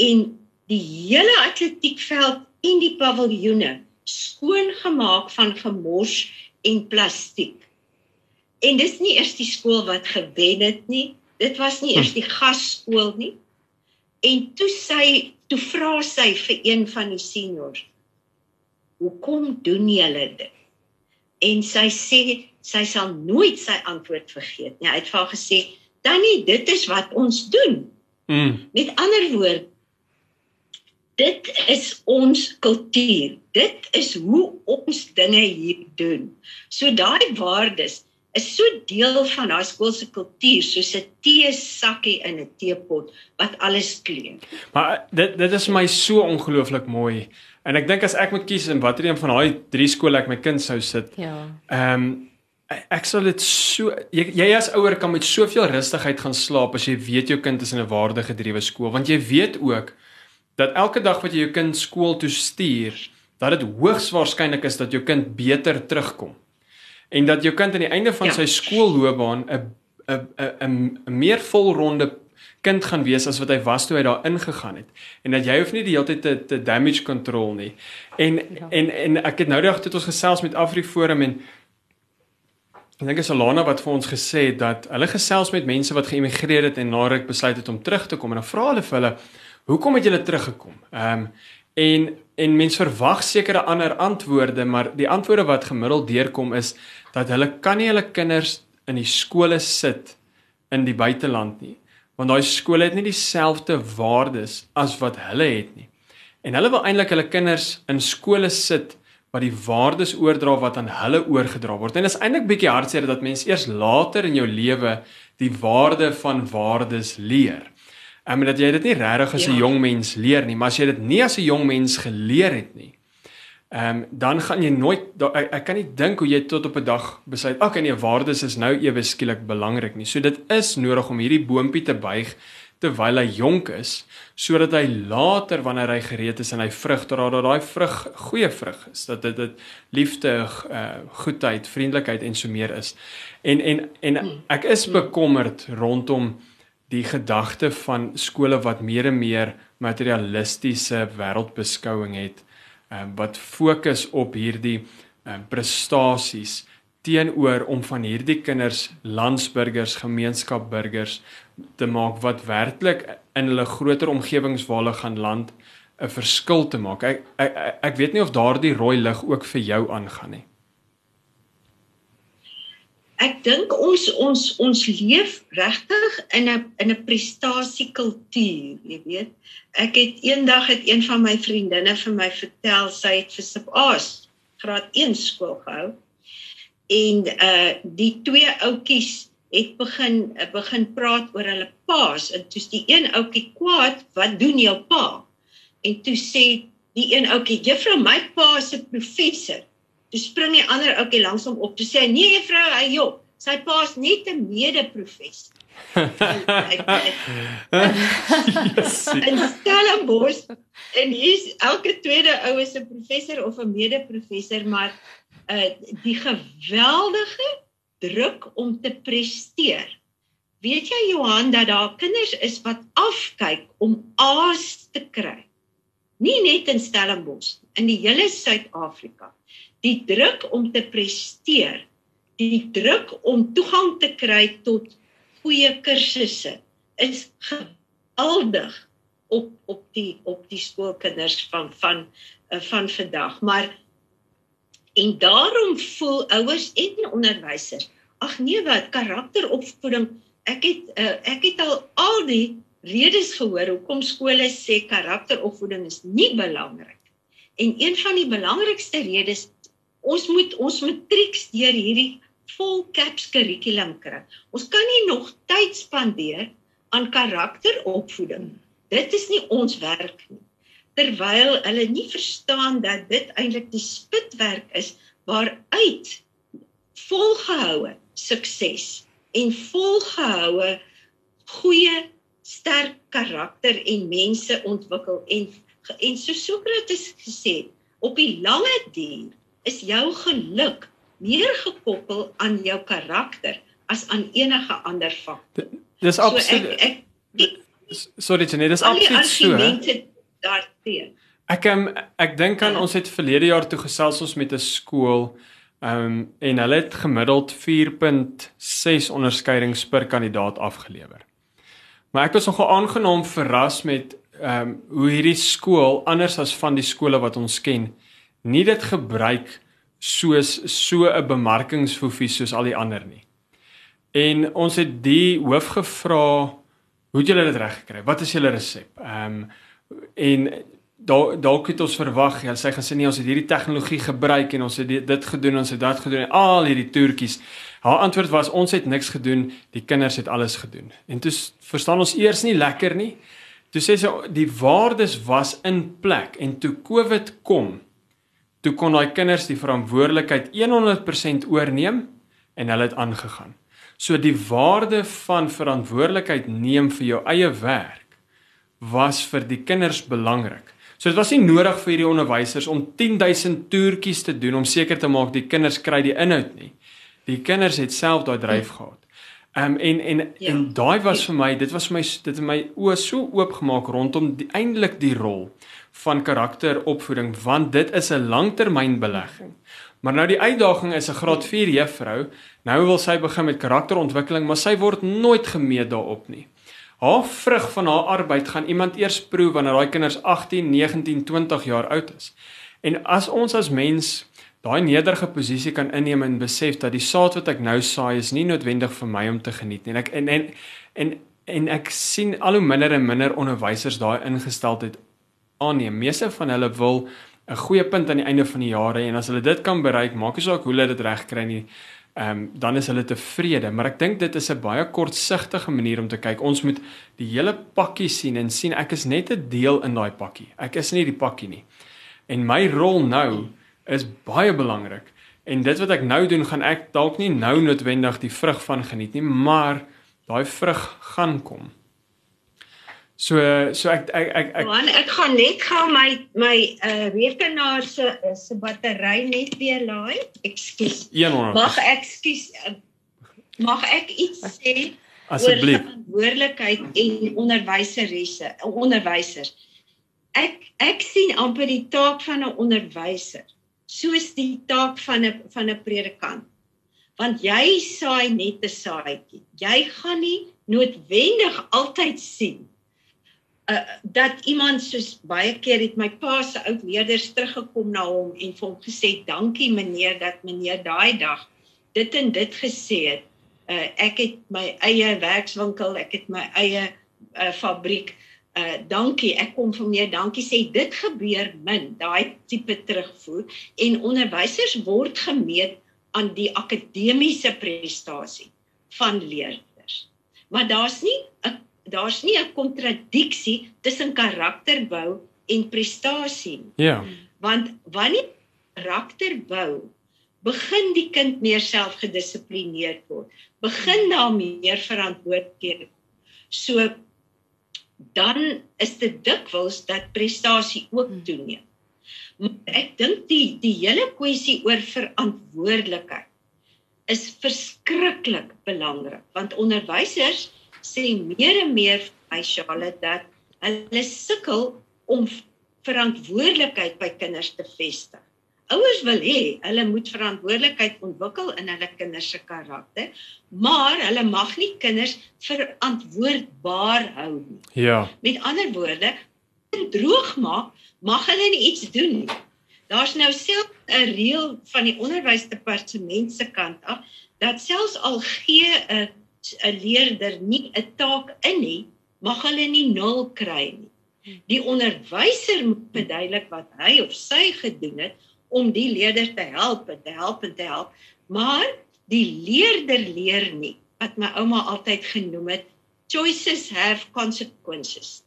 en die hele atletiekveld en die paviljoene skoon gemaak van gemors en plastiek. En dis nie eers die skool wat gewen het nie. Dit was nie eers die gasskool nie. En toe sy toe vra sy vir een van die seniors: "Hoekom doen julle dit?" En sy sê sy sal nooit sy antwoord vergeet nie. Hy het vir haar gesê: "Tannie, dit is wat ons doen." Mm. Met ander woorde, dit is ons kultuur. Dit is hoe ons dinge hier doen. So daai waardes is so deel van daai skool se kultuur soos 'n teesakkie in 'n teepot wat alles klein. Maar dit dit is my so ongelooflik mooi. En ek dink as ek moet kies in watter een van daai drie skole ek my kind sou sit. Ja. Ehm um, ek sal dit so jy, jy as ouer kan met soveel rustigheid gaan slaap as jy weet jou kind is in 'n waardegedrewe skool want jy weet ook dat elke dag wat jy jou kind skool toe stuur, dat dit hoogs waarskynlik is dat jou kind beter terugkom. En dat jou kind aan die einde van ja. sy skoolloopbaan 'n 'n 'n meer volronde kind gaan wees as wat hy was toe hy daar ingegaan het. En dat jy hoef nie die hele tyd te te damage control nie. En ja. en en ek het nou die dag het ons gesels met AfriForum en ek dink is Alana wat vir ons gesê het dat hulle gesels met mense wat geëmigreer het en na ruk besluit het om terug te kom en dan vra hulle vir hulle Hoekom het julle teruggekom? Ehm um, en en mense verwag sekere ander antwoorde, maar die antwoorde wat gemiddeld deurkom is dat hulle kan nie hulle kinders in die skole sit in die buiteland nie, want daai skole het nie dieselfde waardes as wat hulle het nie. En hulle wil eintlik hulle kinders in skole sit wat die waardes oordra wat aan hulle oorgedra word. En dit is eintlik bietjie hartseer dat mense eers later in jou lewe die waarde van waardes leer. Ek meen dat jy dit nie regtig as 'n ja. jong mens leer nie, maar as jy dit nie as 'n jong mens geleer het nie, ehm um, dan gaan jy nooit ek, ek kan nie dink hoe jy tot op 'n dag besluit, ag nee, waardes is nou ewe skielik belangrik nie. So dit is nodig om hierdie boontjie te buig terwyl hy jonk is, sodat hy later wanneer hy gereed is en hy vrug dra, dat daai vrug goeie vrug is, dat dit dit liefde, uh, goedheid, vriendelikheid en so meer is. En en en hmm. ek is bekommerd rondom die gedagte van skole wat meer en meer materialistiese wêreldbeskouing het, um, wat fokus op hierdie um, prestasies teenoor om van hierdie kinders landsburgers, gemeenskapburgers te maak wat werklik in hulle groter omgewings waar hulle gaan land 'n verskil te maak. Ek ek ek weet nie of daardie rooi lig ook vir jou aangaan nie ek dink ons ons ons leef regtig in 'n in 'n prestasiekultuur, jy weet. Ek het eendag het een van my vriendinne vir my vertel sy het vir Sip Aas graad 1 skool gehou. En uh die twee ouetjies het begin begin praat oor hulle paas en toe's die een ouetjie kwaad, "Wat doen jou pa?" En toe sê die een ouetjie, "Juffrou, my pa se professor." Toe spring die ander ouetjie langs hom op. Toe sê hy: "Nee juffrou, hy joh, sy pa's net 'n mede-professor." en Stellenbosch en hier's elke tweede ou is 'n professor of 'n mede-professor, maar uh die geweldige druk om te presteer. Weet jy Johan dat daar kinders is wat afkyk om A's te kry? Nie net in Stellenbosch, in die hele Suid-Afrika. Die druk om te presteer, die druk om toegang te kry tot goeie kursusse is geweldig op op die op die skoolkinders van van uh, van vandag. Maar en daarom voel ouers en onderwysers, ag nee wat karakteropvoeding ek het uh, ek het al al die redes gehoor hoekom skole sê karakteropvoeding is nie belangrik. En een van die belangrikste redes ons moet ons matrieks deur hierdie vol caps kurrikulum kry. Ons kan nie nog tyd spandeer aan karakteropvoeding. Dit is nie ons werk nie. Terwyl hulle nie verstaan dat dit eintlik die spitwerk is waaruit volgehoue sukses en volgehoue goeie sterk karakter en mense ontwikkel en en so Sokrates gesê op die lange duur is jou geluk meer gekoppel aan jou karakter as aan enige ander faktor. Dis absoluut. So ek, ek, sorry Jenny, dis absoluut so. Daarteen. Ek um, ek dink aan uh, ons het verlede jaar toe gesels ons met 'n skool um, en hulle het gemiddeld 4.6 onderskeidings per kandidaat afgelewer. Maar ek was nogal aangenaam verras met ehm um, hoe hierdie skool anders as van die skole wat ons ken, nie dit gebruik soos so 'n bemarkingsfoefie soos al die ander nie. En ons het die hoof gevra, "Hoe het julle dit reg gekry? Wat is julle resep?" Ehm um, en dalk dalk het ons verwag ja sy gaan sê nee ons het hierdie tegnologie gebruik en ons het dit, dit gedoen ons het dat gedoen al hierdie toertjies. Haar antwoord was ons het niks gedoen die kinders het alles gedoen. En toe verstaan ons eers nie lekker nie. Toe sê sy die waardes was in plek. En toe covid kom toe kon daai kinders die verantwoordelikheid 100% oorneem en hulle het aangegaan. So die waarde van verantwoordelikheid neem vir jou eie werk was vir die kinders belangrik So dit was nie nodig vir hierdie onderwysers om 10000 toertjies te doen om seker te maak die kinders kry die inhoud nie. Die kinders het self daai dryf hmm. gehad. Ehm um, en en ja. en daai was vir my, dit was vir my dit het my oë so oopgemaak rondom eintlik die rol van karakteropvoeding want dit is 'n langtermynbelegging. Maar nou die uitdaging is 'n graad 4 juffrou. Nou wil sy begin met karakterontwikkeling, maar sy word nooit gemeet daarop nie. Haar vrug van haar arbeid gaan iemand eers proe wanneer daai kinders 18, 19, 20 jaar oud is. En as ons as mens daai nederige posisie kan inneem en besef dat die saad wat ek nou saai is nie noodwendig vir my om te geniet nie. En ek en en en, en ek sien al hoe minder en minder onderwysers daai ingesteldheid aanneem. Meeste van hulle wil 'n goeie punt aan die einde van die jaar hê en as hulle dit kan bereik, maak nie saak hoe hulle dit regkry nie ehm um, dan is hulle tevrede, maar ek dink dit is 'n baie kortsigtige manier om te kyk. Ons moet die hele pakkie sien en sien ek is net 'n deel in daai pakkie. Ek is nie die pakkie nie. En my rol nou is baie belangrik. En dit wat ek nou doen, gaan ek dalk nie nou noodwendig die vrug van geniet nie, maar daai vrug gaan kom. So so ek ek ek ek Man, ek gaan net gou my my uh rekenaar se se battery net weer laai. Ekskuus. 100. Mag ek ekskuus uh, mag ek iets sê asseblief? Verantwoordelikheid en onderwyseresse, onderwysers. Ek ek sien amper die taak van 'n onderwyser soos die taak van 'n van 'n predikant. Want jy saai net 'n saadjie. Jy gaan nie noodwendig altyd sien uh, dat iemand soos baie keer het my pa se oud leerders teruggekom na hom en vir hom gesê dankie meneer dat meneer daai dag dit en dit gesê het. Uh, ek het my eie werkswinkel, ek het my eie uh, fabriek. Uh dankie, ek kom vir meer dankie sê dit gebeur min, daai tipe terugvoer en onderwysers word gemeet aan die akademiese prestasie van leerders. Maar daar's nie 'n daar's nie 'n kontradiksie tussen karakterbou en prestasie. Ja. Want wanneer karakterbou begin die kind meer selfgedissiplineerd word, begin daar meer verantwoording. So dan is dit dikwels dat prestasie ook hmm. toeneem. Maar ek dink die die hele kwessie oor verantwoordelikheid is verskriklik belangrik want onderwysers sê meer en meer by Charlotte dat hulle sukkel om verantwoordelikheid by kinders te vestig. Ouers wil hê hulle moet verantwoordelikheid ontwikkel in hulle kinders se karakter, maar hulle mag nie kinders verantwoordbaar hou nie. Ja. Met ander woorde, droog maak, mag hulle nie iets doen nie. Daar's nou self 'n reël van die onderwysdepartement se kant af dat selfs al gee 'n 'n leerder nie 'n taak in nie, mag hulle nie nul kry nie. Die onderwyser moet verduidelik wat hy of sy gedoen het om die leerder te help, te help en te help, maar die leerder leer nie wat my ouma altyd genoem het choices have consequences.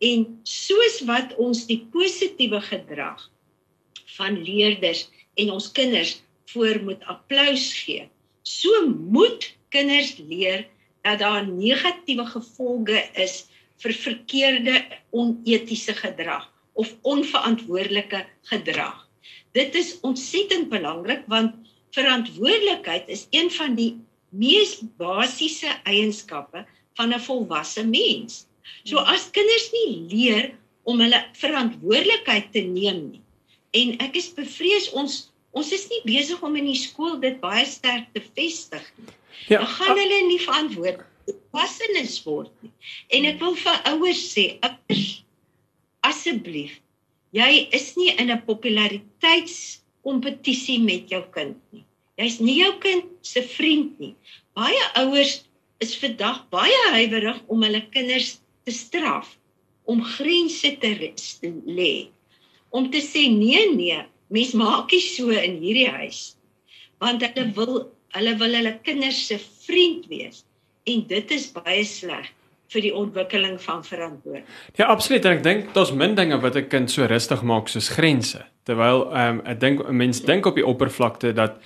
En soos wat ons die positiewe gedrag van leerders en ons kinders voor moet applous gee. So moet kinders leer dat daar negatiewe gevolge is vir verkeerde onetiese gedrag of onverantwoordelike gedrag. Dit is ontsettend belangrik want verantwoordelikheid is een van die mees basiese eienskappe van 'n volwasse mens. So as kinders nie leer om hulle verantwoordelikheid te neem nie, En ek is bevrees ons ons is nie besig om in die skool dit baie sterk te vestig nie. Ja, dan gaan hulle nie verantwoord passenis word nie. En ek wil vir ouers sê, asseblief, jy is nie in 'n populariteitskompetisie met jou kind nie. Jy's nie jou kind se vriend nie. Baie ouers is vandag baie huiwerig om hulle kinders te straf, om grense te lê om te sê nee nee, mens maak nie so in hierdie huis. Want hulle wil hulle wil hulle kinders se vriend wees en dit is baie sleg vir die ontwikkeling van verantwoordelikheid. Ja, absoluut. Ek dink daar's min dinge wat 'n kind so rustig maak soos grense. Terwyl ehm um, ek dink mense dink op die oppervlakte dat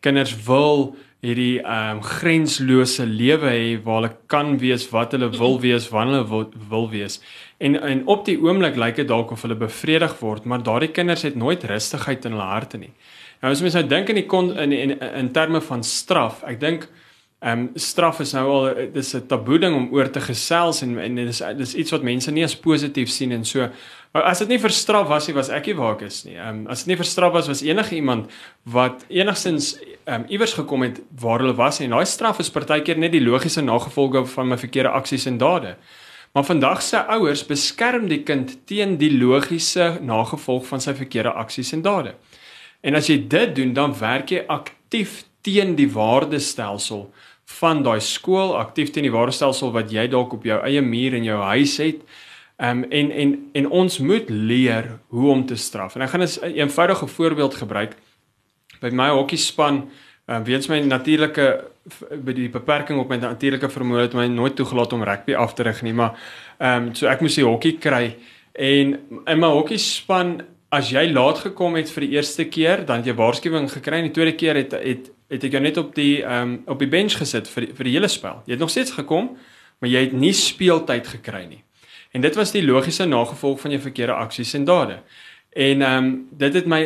kinders wil hierdie ehm um, grenslose lewe hê waar hulle kan wees wat hulle wil wees, wanneer hulle wil, wil wees. En en op die oomblik lyk dit dalk of hulle bevredig word, maar daardie kinders het nooit rustigheid in hulle harte nie. Nou as mens nou dink in die kon, in, in in terme van straf, ek dink ehm um, straf is nou al dis 'n taboe ding om oor te gesels en en dis dis iets wat mense nie as positief sien en so Maar as dit nie vir straf was nie, was ek nie waar ek is nie. Ehm um, as dit nie vir straf was, was enige iemand wat enigstens ehm um, iewers gekom het waar hulle was en daai straf is partykeer net die logiese nagevolge van my verkeerde aksies en dade. Maar vandag se ouers beskerm die kind teen die logiese nagevolg van sy verkeerde aksies en dade. En as jy dit doen, dan werk jy aktief teen die waardestelsel van daai skool, aktief teen die waardestelsel wat jy dalk op jou eie muur in jou huis het. Ehm um, en en en ons moet leer hoe om te straf. En ek gaan 'n eenvoudige voorbeeld gebruik. By my hokkie span, ehm um, weens my natuurlike by die beperking op my natuurlike vermoë het my nooit toegelaat om rugby af te rig nie, maar ehm um, so ek moes die hokkie kry en in my hokkie span as jy laat gekom het vir die eerste keer, dan het jy waarskuwing gekry en die tweede keer het het het ek jou net op die ehm um, op die bench gesit vir vir die hele spel. Jy het nog steeds gekom, maar jy het nie speeltyd gekry nie. En dit was die logiese nagevolg van jou verkeerde aksies en dade. En ehm um, dit het my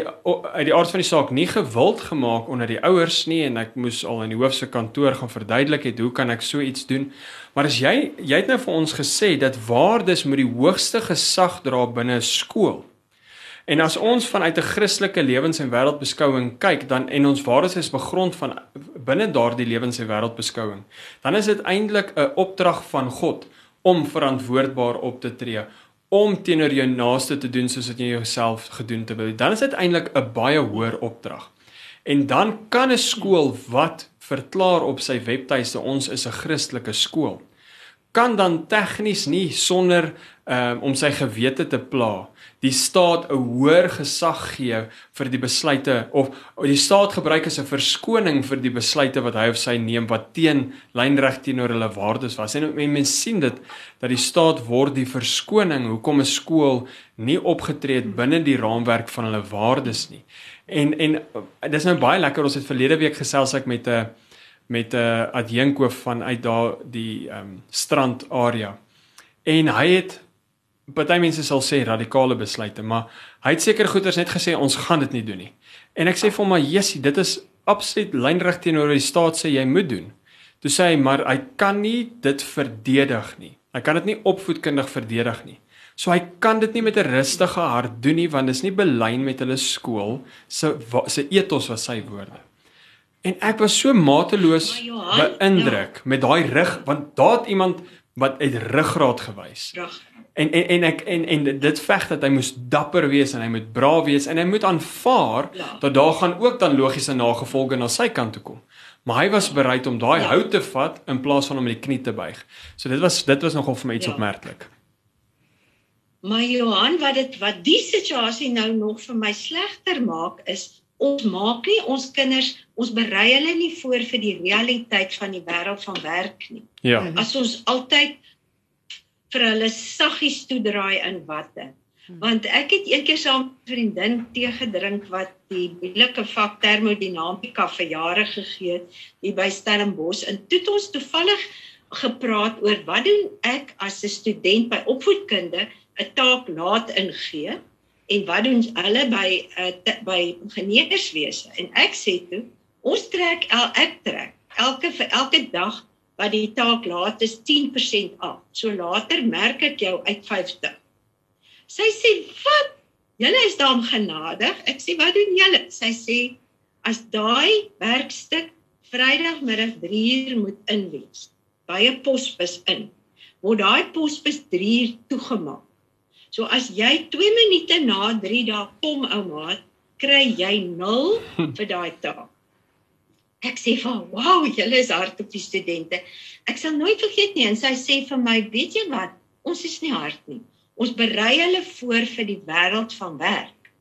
uit die aard van die saak nie gewild gemaak onder die ouers nie en ek moes al in die hoof se kantoor gaan verduidelik het hoe kan ek so iets doen. Maar as jy jy het nou vir ons gesê dat waardes moet die hoogste gesag dra binne 'n skool. En as ons vanuit 'n Christelike lewens- en wêreldbeskouing kyk, dan en ons waardes is begrond van binne daardie lewens- en wêreldbeskouing, dan is dit eintlik 'n opdrag van God om verantwoordbaar op te tree om teenoor jou naaste te doen soos wat jy jouself gedoen te wil. Dan is dit eintlik 'n baie hoër opdrag. En dan kan 'n skool wat verklaar op sy webtuiste ons is 'n Christelike skool kan dan tegnies nie sonder um, om sy gewete te pla die staat 'n hoër gesag gee vir die besluite of, of die staat gebruik as 'n verskoning vir die besluite wat hy of sy neem wat teen lynreg teenoor hulle waardes was. En mense sien dit dat die staat word die verskoning hoekom 'n skool nie opgetree het binne die raamwerk van hulle waardes nie. En en dis nou baie lekker ons het verlede week gesels ek met 'n met 'n adjunkhoof vanuit daar die ehm um, strand area. En hy het party mense sal sê radikale besluite, maar hy het seker goeters net gesê ons gaan dit nie doen nie. En ek sê vir hom maar Jessie, dit is absoluut lynreg teenoor die staat sê jy moet doen. Toe sê hy maar hy kan nie dit verdedig nie. Hy kan dit nie opvoedkundig verdedig nie. So hy kan dit nie met 'n rustige hart doen nie want dit is nie belyn met hulle skool se se ethos was sy woorde. En ek was so mateloos beïndruk ja. met daai rig want daar het iemand wat uit ruggraat gewys. En en en ek en en dit veg dat hy moes dapper wees en hy moet braaf wees en hy moet aanvaar ja. dat daar gaan ook dan logiese nagevolge na sy kant toe kom. Maar hy was bereid om daai ja. hout te vat in plaas van om die knie te buig. So dit was dit was nogal vir my iets ja. opmerklik. Maar Johan, wat dit wat die situasie nou nog vir my slegter maak is ons maak nie ons kinders ons berei hulle nie voor vir die realiteit van die wêreld van werk nie. Ja. As ons altyd vir hulle saggies toedraai in watte. Want ek het eendag saam met 'n vriendin tee gedrink wat die moeilike vak termodinamika vir jare gegee het hier by Stellenbosch en toe het ons toevallig gepraat oor wat doen ek as 'n student by opvoedkunde 'n taak laat ingee en wat doen hulle by uh, by ingenieurswese en ek sê toe ons trek el, ek trek elke vir elke dag wat die taak laat is 10% af. So later merk ek jou uit 50 sy sê wat? Julle is dan genadig? Ek sê wat doen julle? Sy sê as daai werkstuk vrydagmiddag 3 uur moet inwees by 'n posbus in word daai posbus 3 uur toegemaak So as jy 2 minute na 3 dae kom ouma, kry jy 0 vir daai taak. Ek sê van, "Wow, julle is hard op die studente." Ek sal nooit vergeet nie en sy sê vir my, "Weet jy wat? Ons is nie hard nie. Ons berei hulle voor vir die wêreld van werk."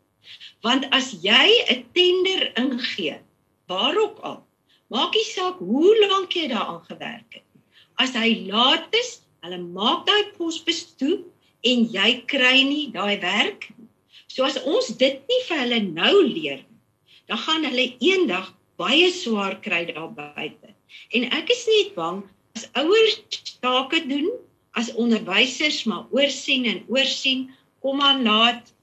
Want as jy 'n tender ingee, waar ook al, maak nie saak hoe lank jy daaraan gewerk het. As hy laat is, hulle maak daai posbus toe en jy kry nie daai werk. So as ons dit nie vir hulle nou leer nie, dan gaan hulle eendag baie swaar kry daar buite. En ek is net bang as ouers take doen, as onderwysers maar oorsien en oorsien, kom aan laat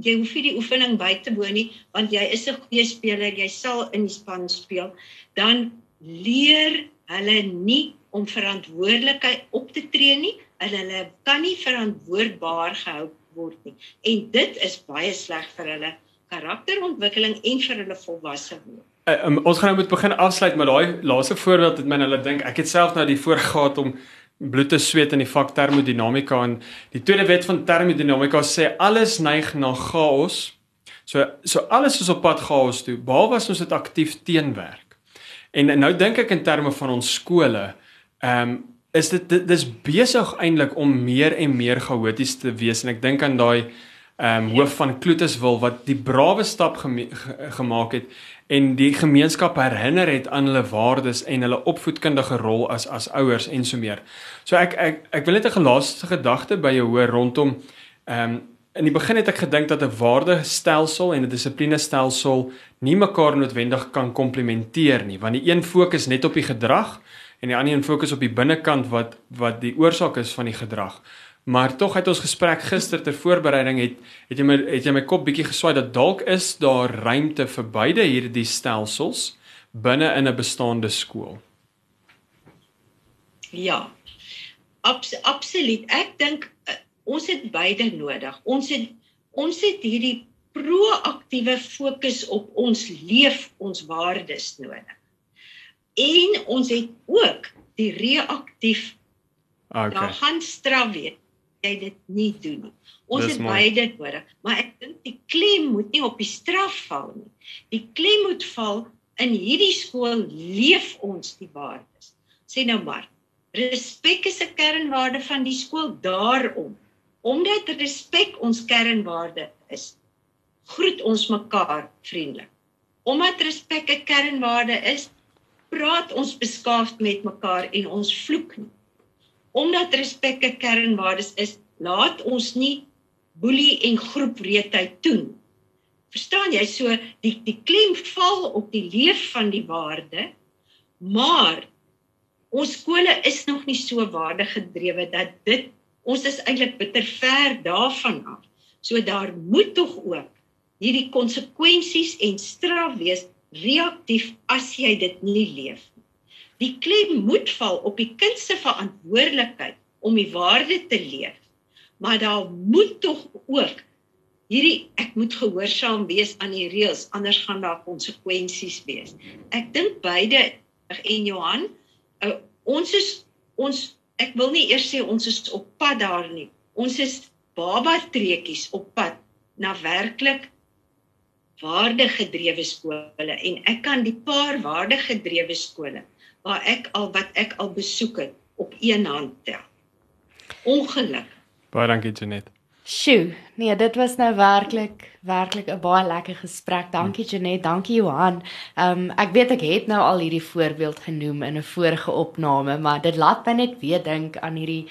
jy hoef nie die oefening by te woon nie want jy is 'n goeie speler, jy sal in die span speel, dan leer hulle nie om verantwoordelikheid op te tree nie en hulle kan nie verantwoordbaar gehou word nie. En dit is baie sleg vir hulle karakterontwikkeling en vir hulle volwasse word. Uh, um, ons gaan nou moet begin afsluit met daai laaste voorbeeld het my hulle dink ek het self nou die voorgaat om bloed te sweet in die vak termodinamika en die tweede wet van termodinamika sê alles neig na chaos. So so alles is op pad chaos toe behalwe as ons dit aktief teenwerk. En nou dink ek in terme van ons skole, ehm um, is dit dis besig eintlik om meer en meer chaoties te wees en ek dink aan daai ehm um, hoof van Kloetuswil wat die brawe stap geme gemaak het en die gemeenskap herinner het aan hulle waardes en hulle opvoedkundige rol as as ouers en so meer. So ek ek ek wil net 'n gelaaste gedagte by jou hoor rondom ehm um, in die begin het ek gedink dat 'n waardestelsel en 'n dissiplinestelsel nie mekaar noodwendig kan komplementeer nie want die een fokus net op die gedrag en die ander een fokus op die binnekant wat wat die oorsaak is van die gedrag. Maar tog het ons gesprek gister ter voorbereiding het het jy my het jy my kop bietjie geswaai dat dalk is daar ruimte vir beide hierdie stelsels binne in 'n bestaande skool. Ja. Abs absoluut. Ek dink uh, ons het beide nodig. Ons het ons het hierdie proaktiewe fokus op ons leef ons waardes nodig en ons het ook die reaktief okay. daar gaan straf wees jy dit nie doen nie. Ons Dis het baie dit nodig maar ek dink die klem moet nie op die straf val nie. Die klem moet val in hierdie skool leef ons die waardes. Sê nou maar respek is 'n kernwaarde van die skool daarom. Omdat respek ons kernwaarde is groet ons mekaar vriendelik. Omdat respek 'n kernwaarde is praat ons beskaafd met mekaar en ons vloek nie. Omdat respek 'n kernwaardes is, laat ons nie boelie en groepwreedheid toe. Verstaan jy? So die die klem val op die leef van die waarde, maar ons skole is nog nie so waardegedrewe dat dit ons is eintlik bitter ver daarvan af. So daar moet tog ook hierdie konsekwensies en straf wees reaktief as jy dit nie leef nie. Die klem moet val op die kind se verantwoordelikheid om die waarde te leef. Maar daar moet tog ook hierdie ek moet gehoorsaam wees aan die reëls anders gaan daar konsekwensies wees. Ek dink beide en Johan uh, ons is ons ek wil nie eers sê ons is op pad daar nie. Ons is baba treetjies op pad na werklik waardegedrewe skole en ek kan die paar waardegedrewe skole waar ek al wat ek al besoek het op een hand tel. Ongeluk. Baie dankie Janet. Sjoe, nee, dit was nou werklik werklik 'n baie lekker gesprek. Dankie Janet, dankie Johan. Ehm um, ek weet ek het nou al hierdie voorbeeld genoem in 'n vorige opname, maar dit laat my net weer dink aan hierdie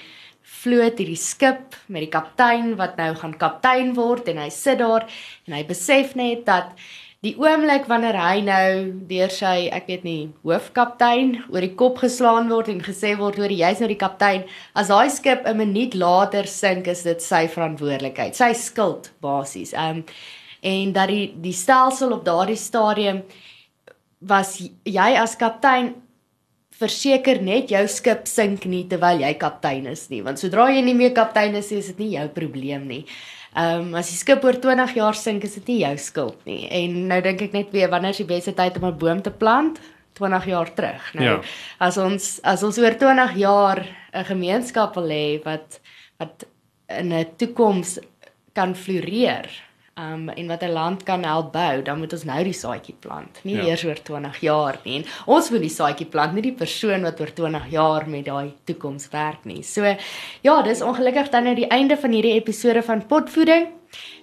vloot, hierdie skip met die kaptein wat nou gaan kaptein word en hy sit daar en hy besef net dat die oomblik wanneer hy nou deur sy ek weet nie hoofkaptein oor die kop geslaan word en gesê word hoor jy's nou die kaptein as daai skip 'n minuut later sink is dit sy verantwoordelikheid sy skuld basies. Um, en dat die die stelsel op daardie stadium was jy as kaptein verseker net jou skip sink nie terwyl jy kaptein is nie want sodra jy nie meer kaptein is is dit nie jou probleem nie Ehm um, as die skip oor 20 jaar sink, is dit nie jou skuld nie. En nou dink ek net weer wanneer is die beste tyd om 'n boom te plant? 20 jaar terug. Nou ja. as ons as ons oor 20 jaar 'n gemeenskap wil hê wat wat in 'n toekoms kan floreer, um en wat 'n land kan help bou, dan moet ons nou die saadjie plant, nie ja. eers oor 20 jaar nie. En ons moet die saadjie plant, nie die persoon wat oor 20 jaar met daai toekoms werk nie. So ja, dis ongelukkig dan nou die einde van hierdie episode van Potvoeding.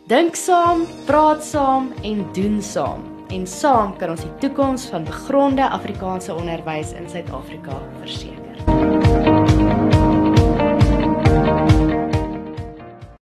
Dink saam, praat saam en doen saam. En saam kan ons die toekoms van begronde Afrikaanse onderwys in Suid-Afrika verseker.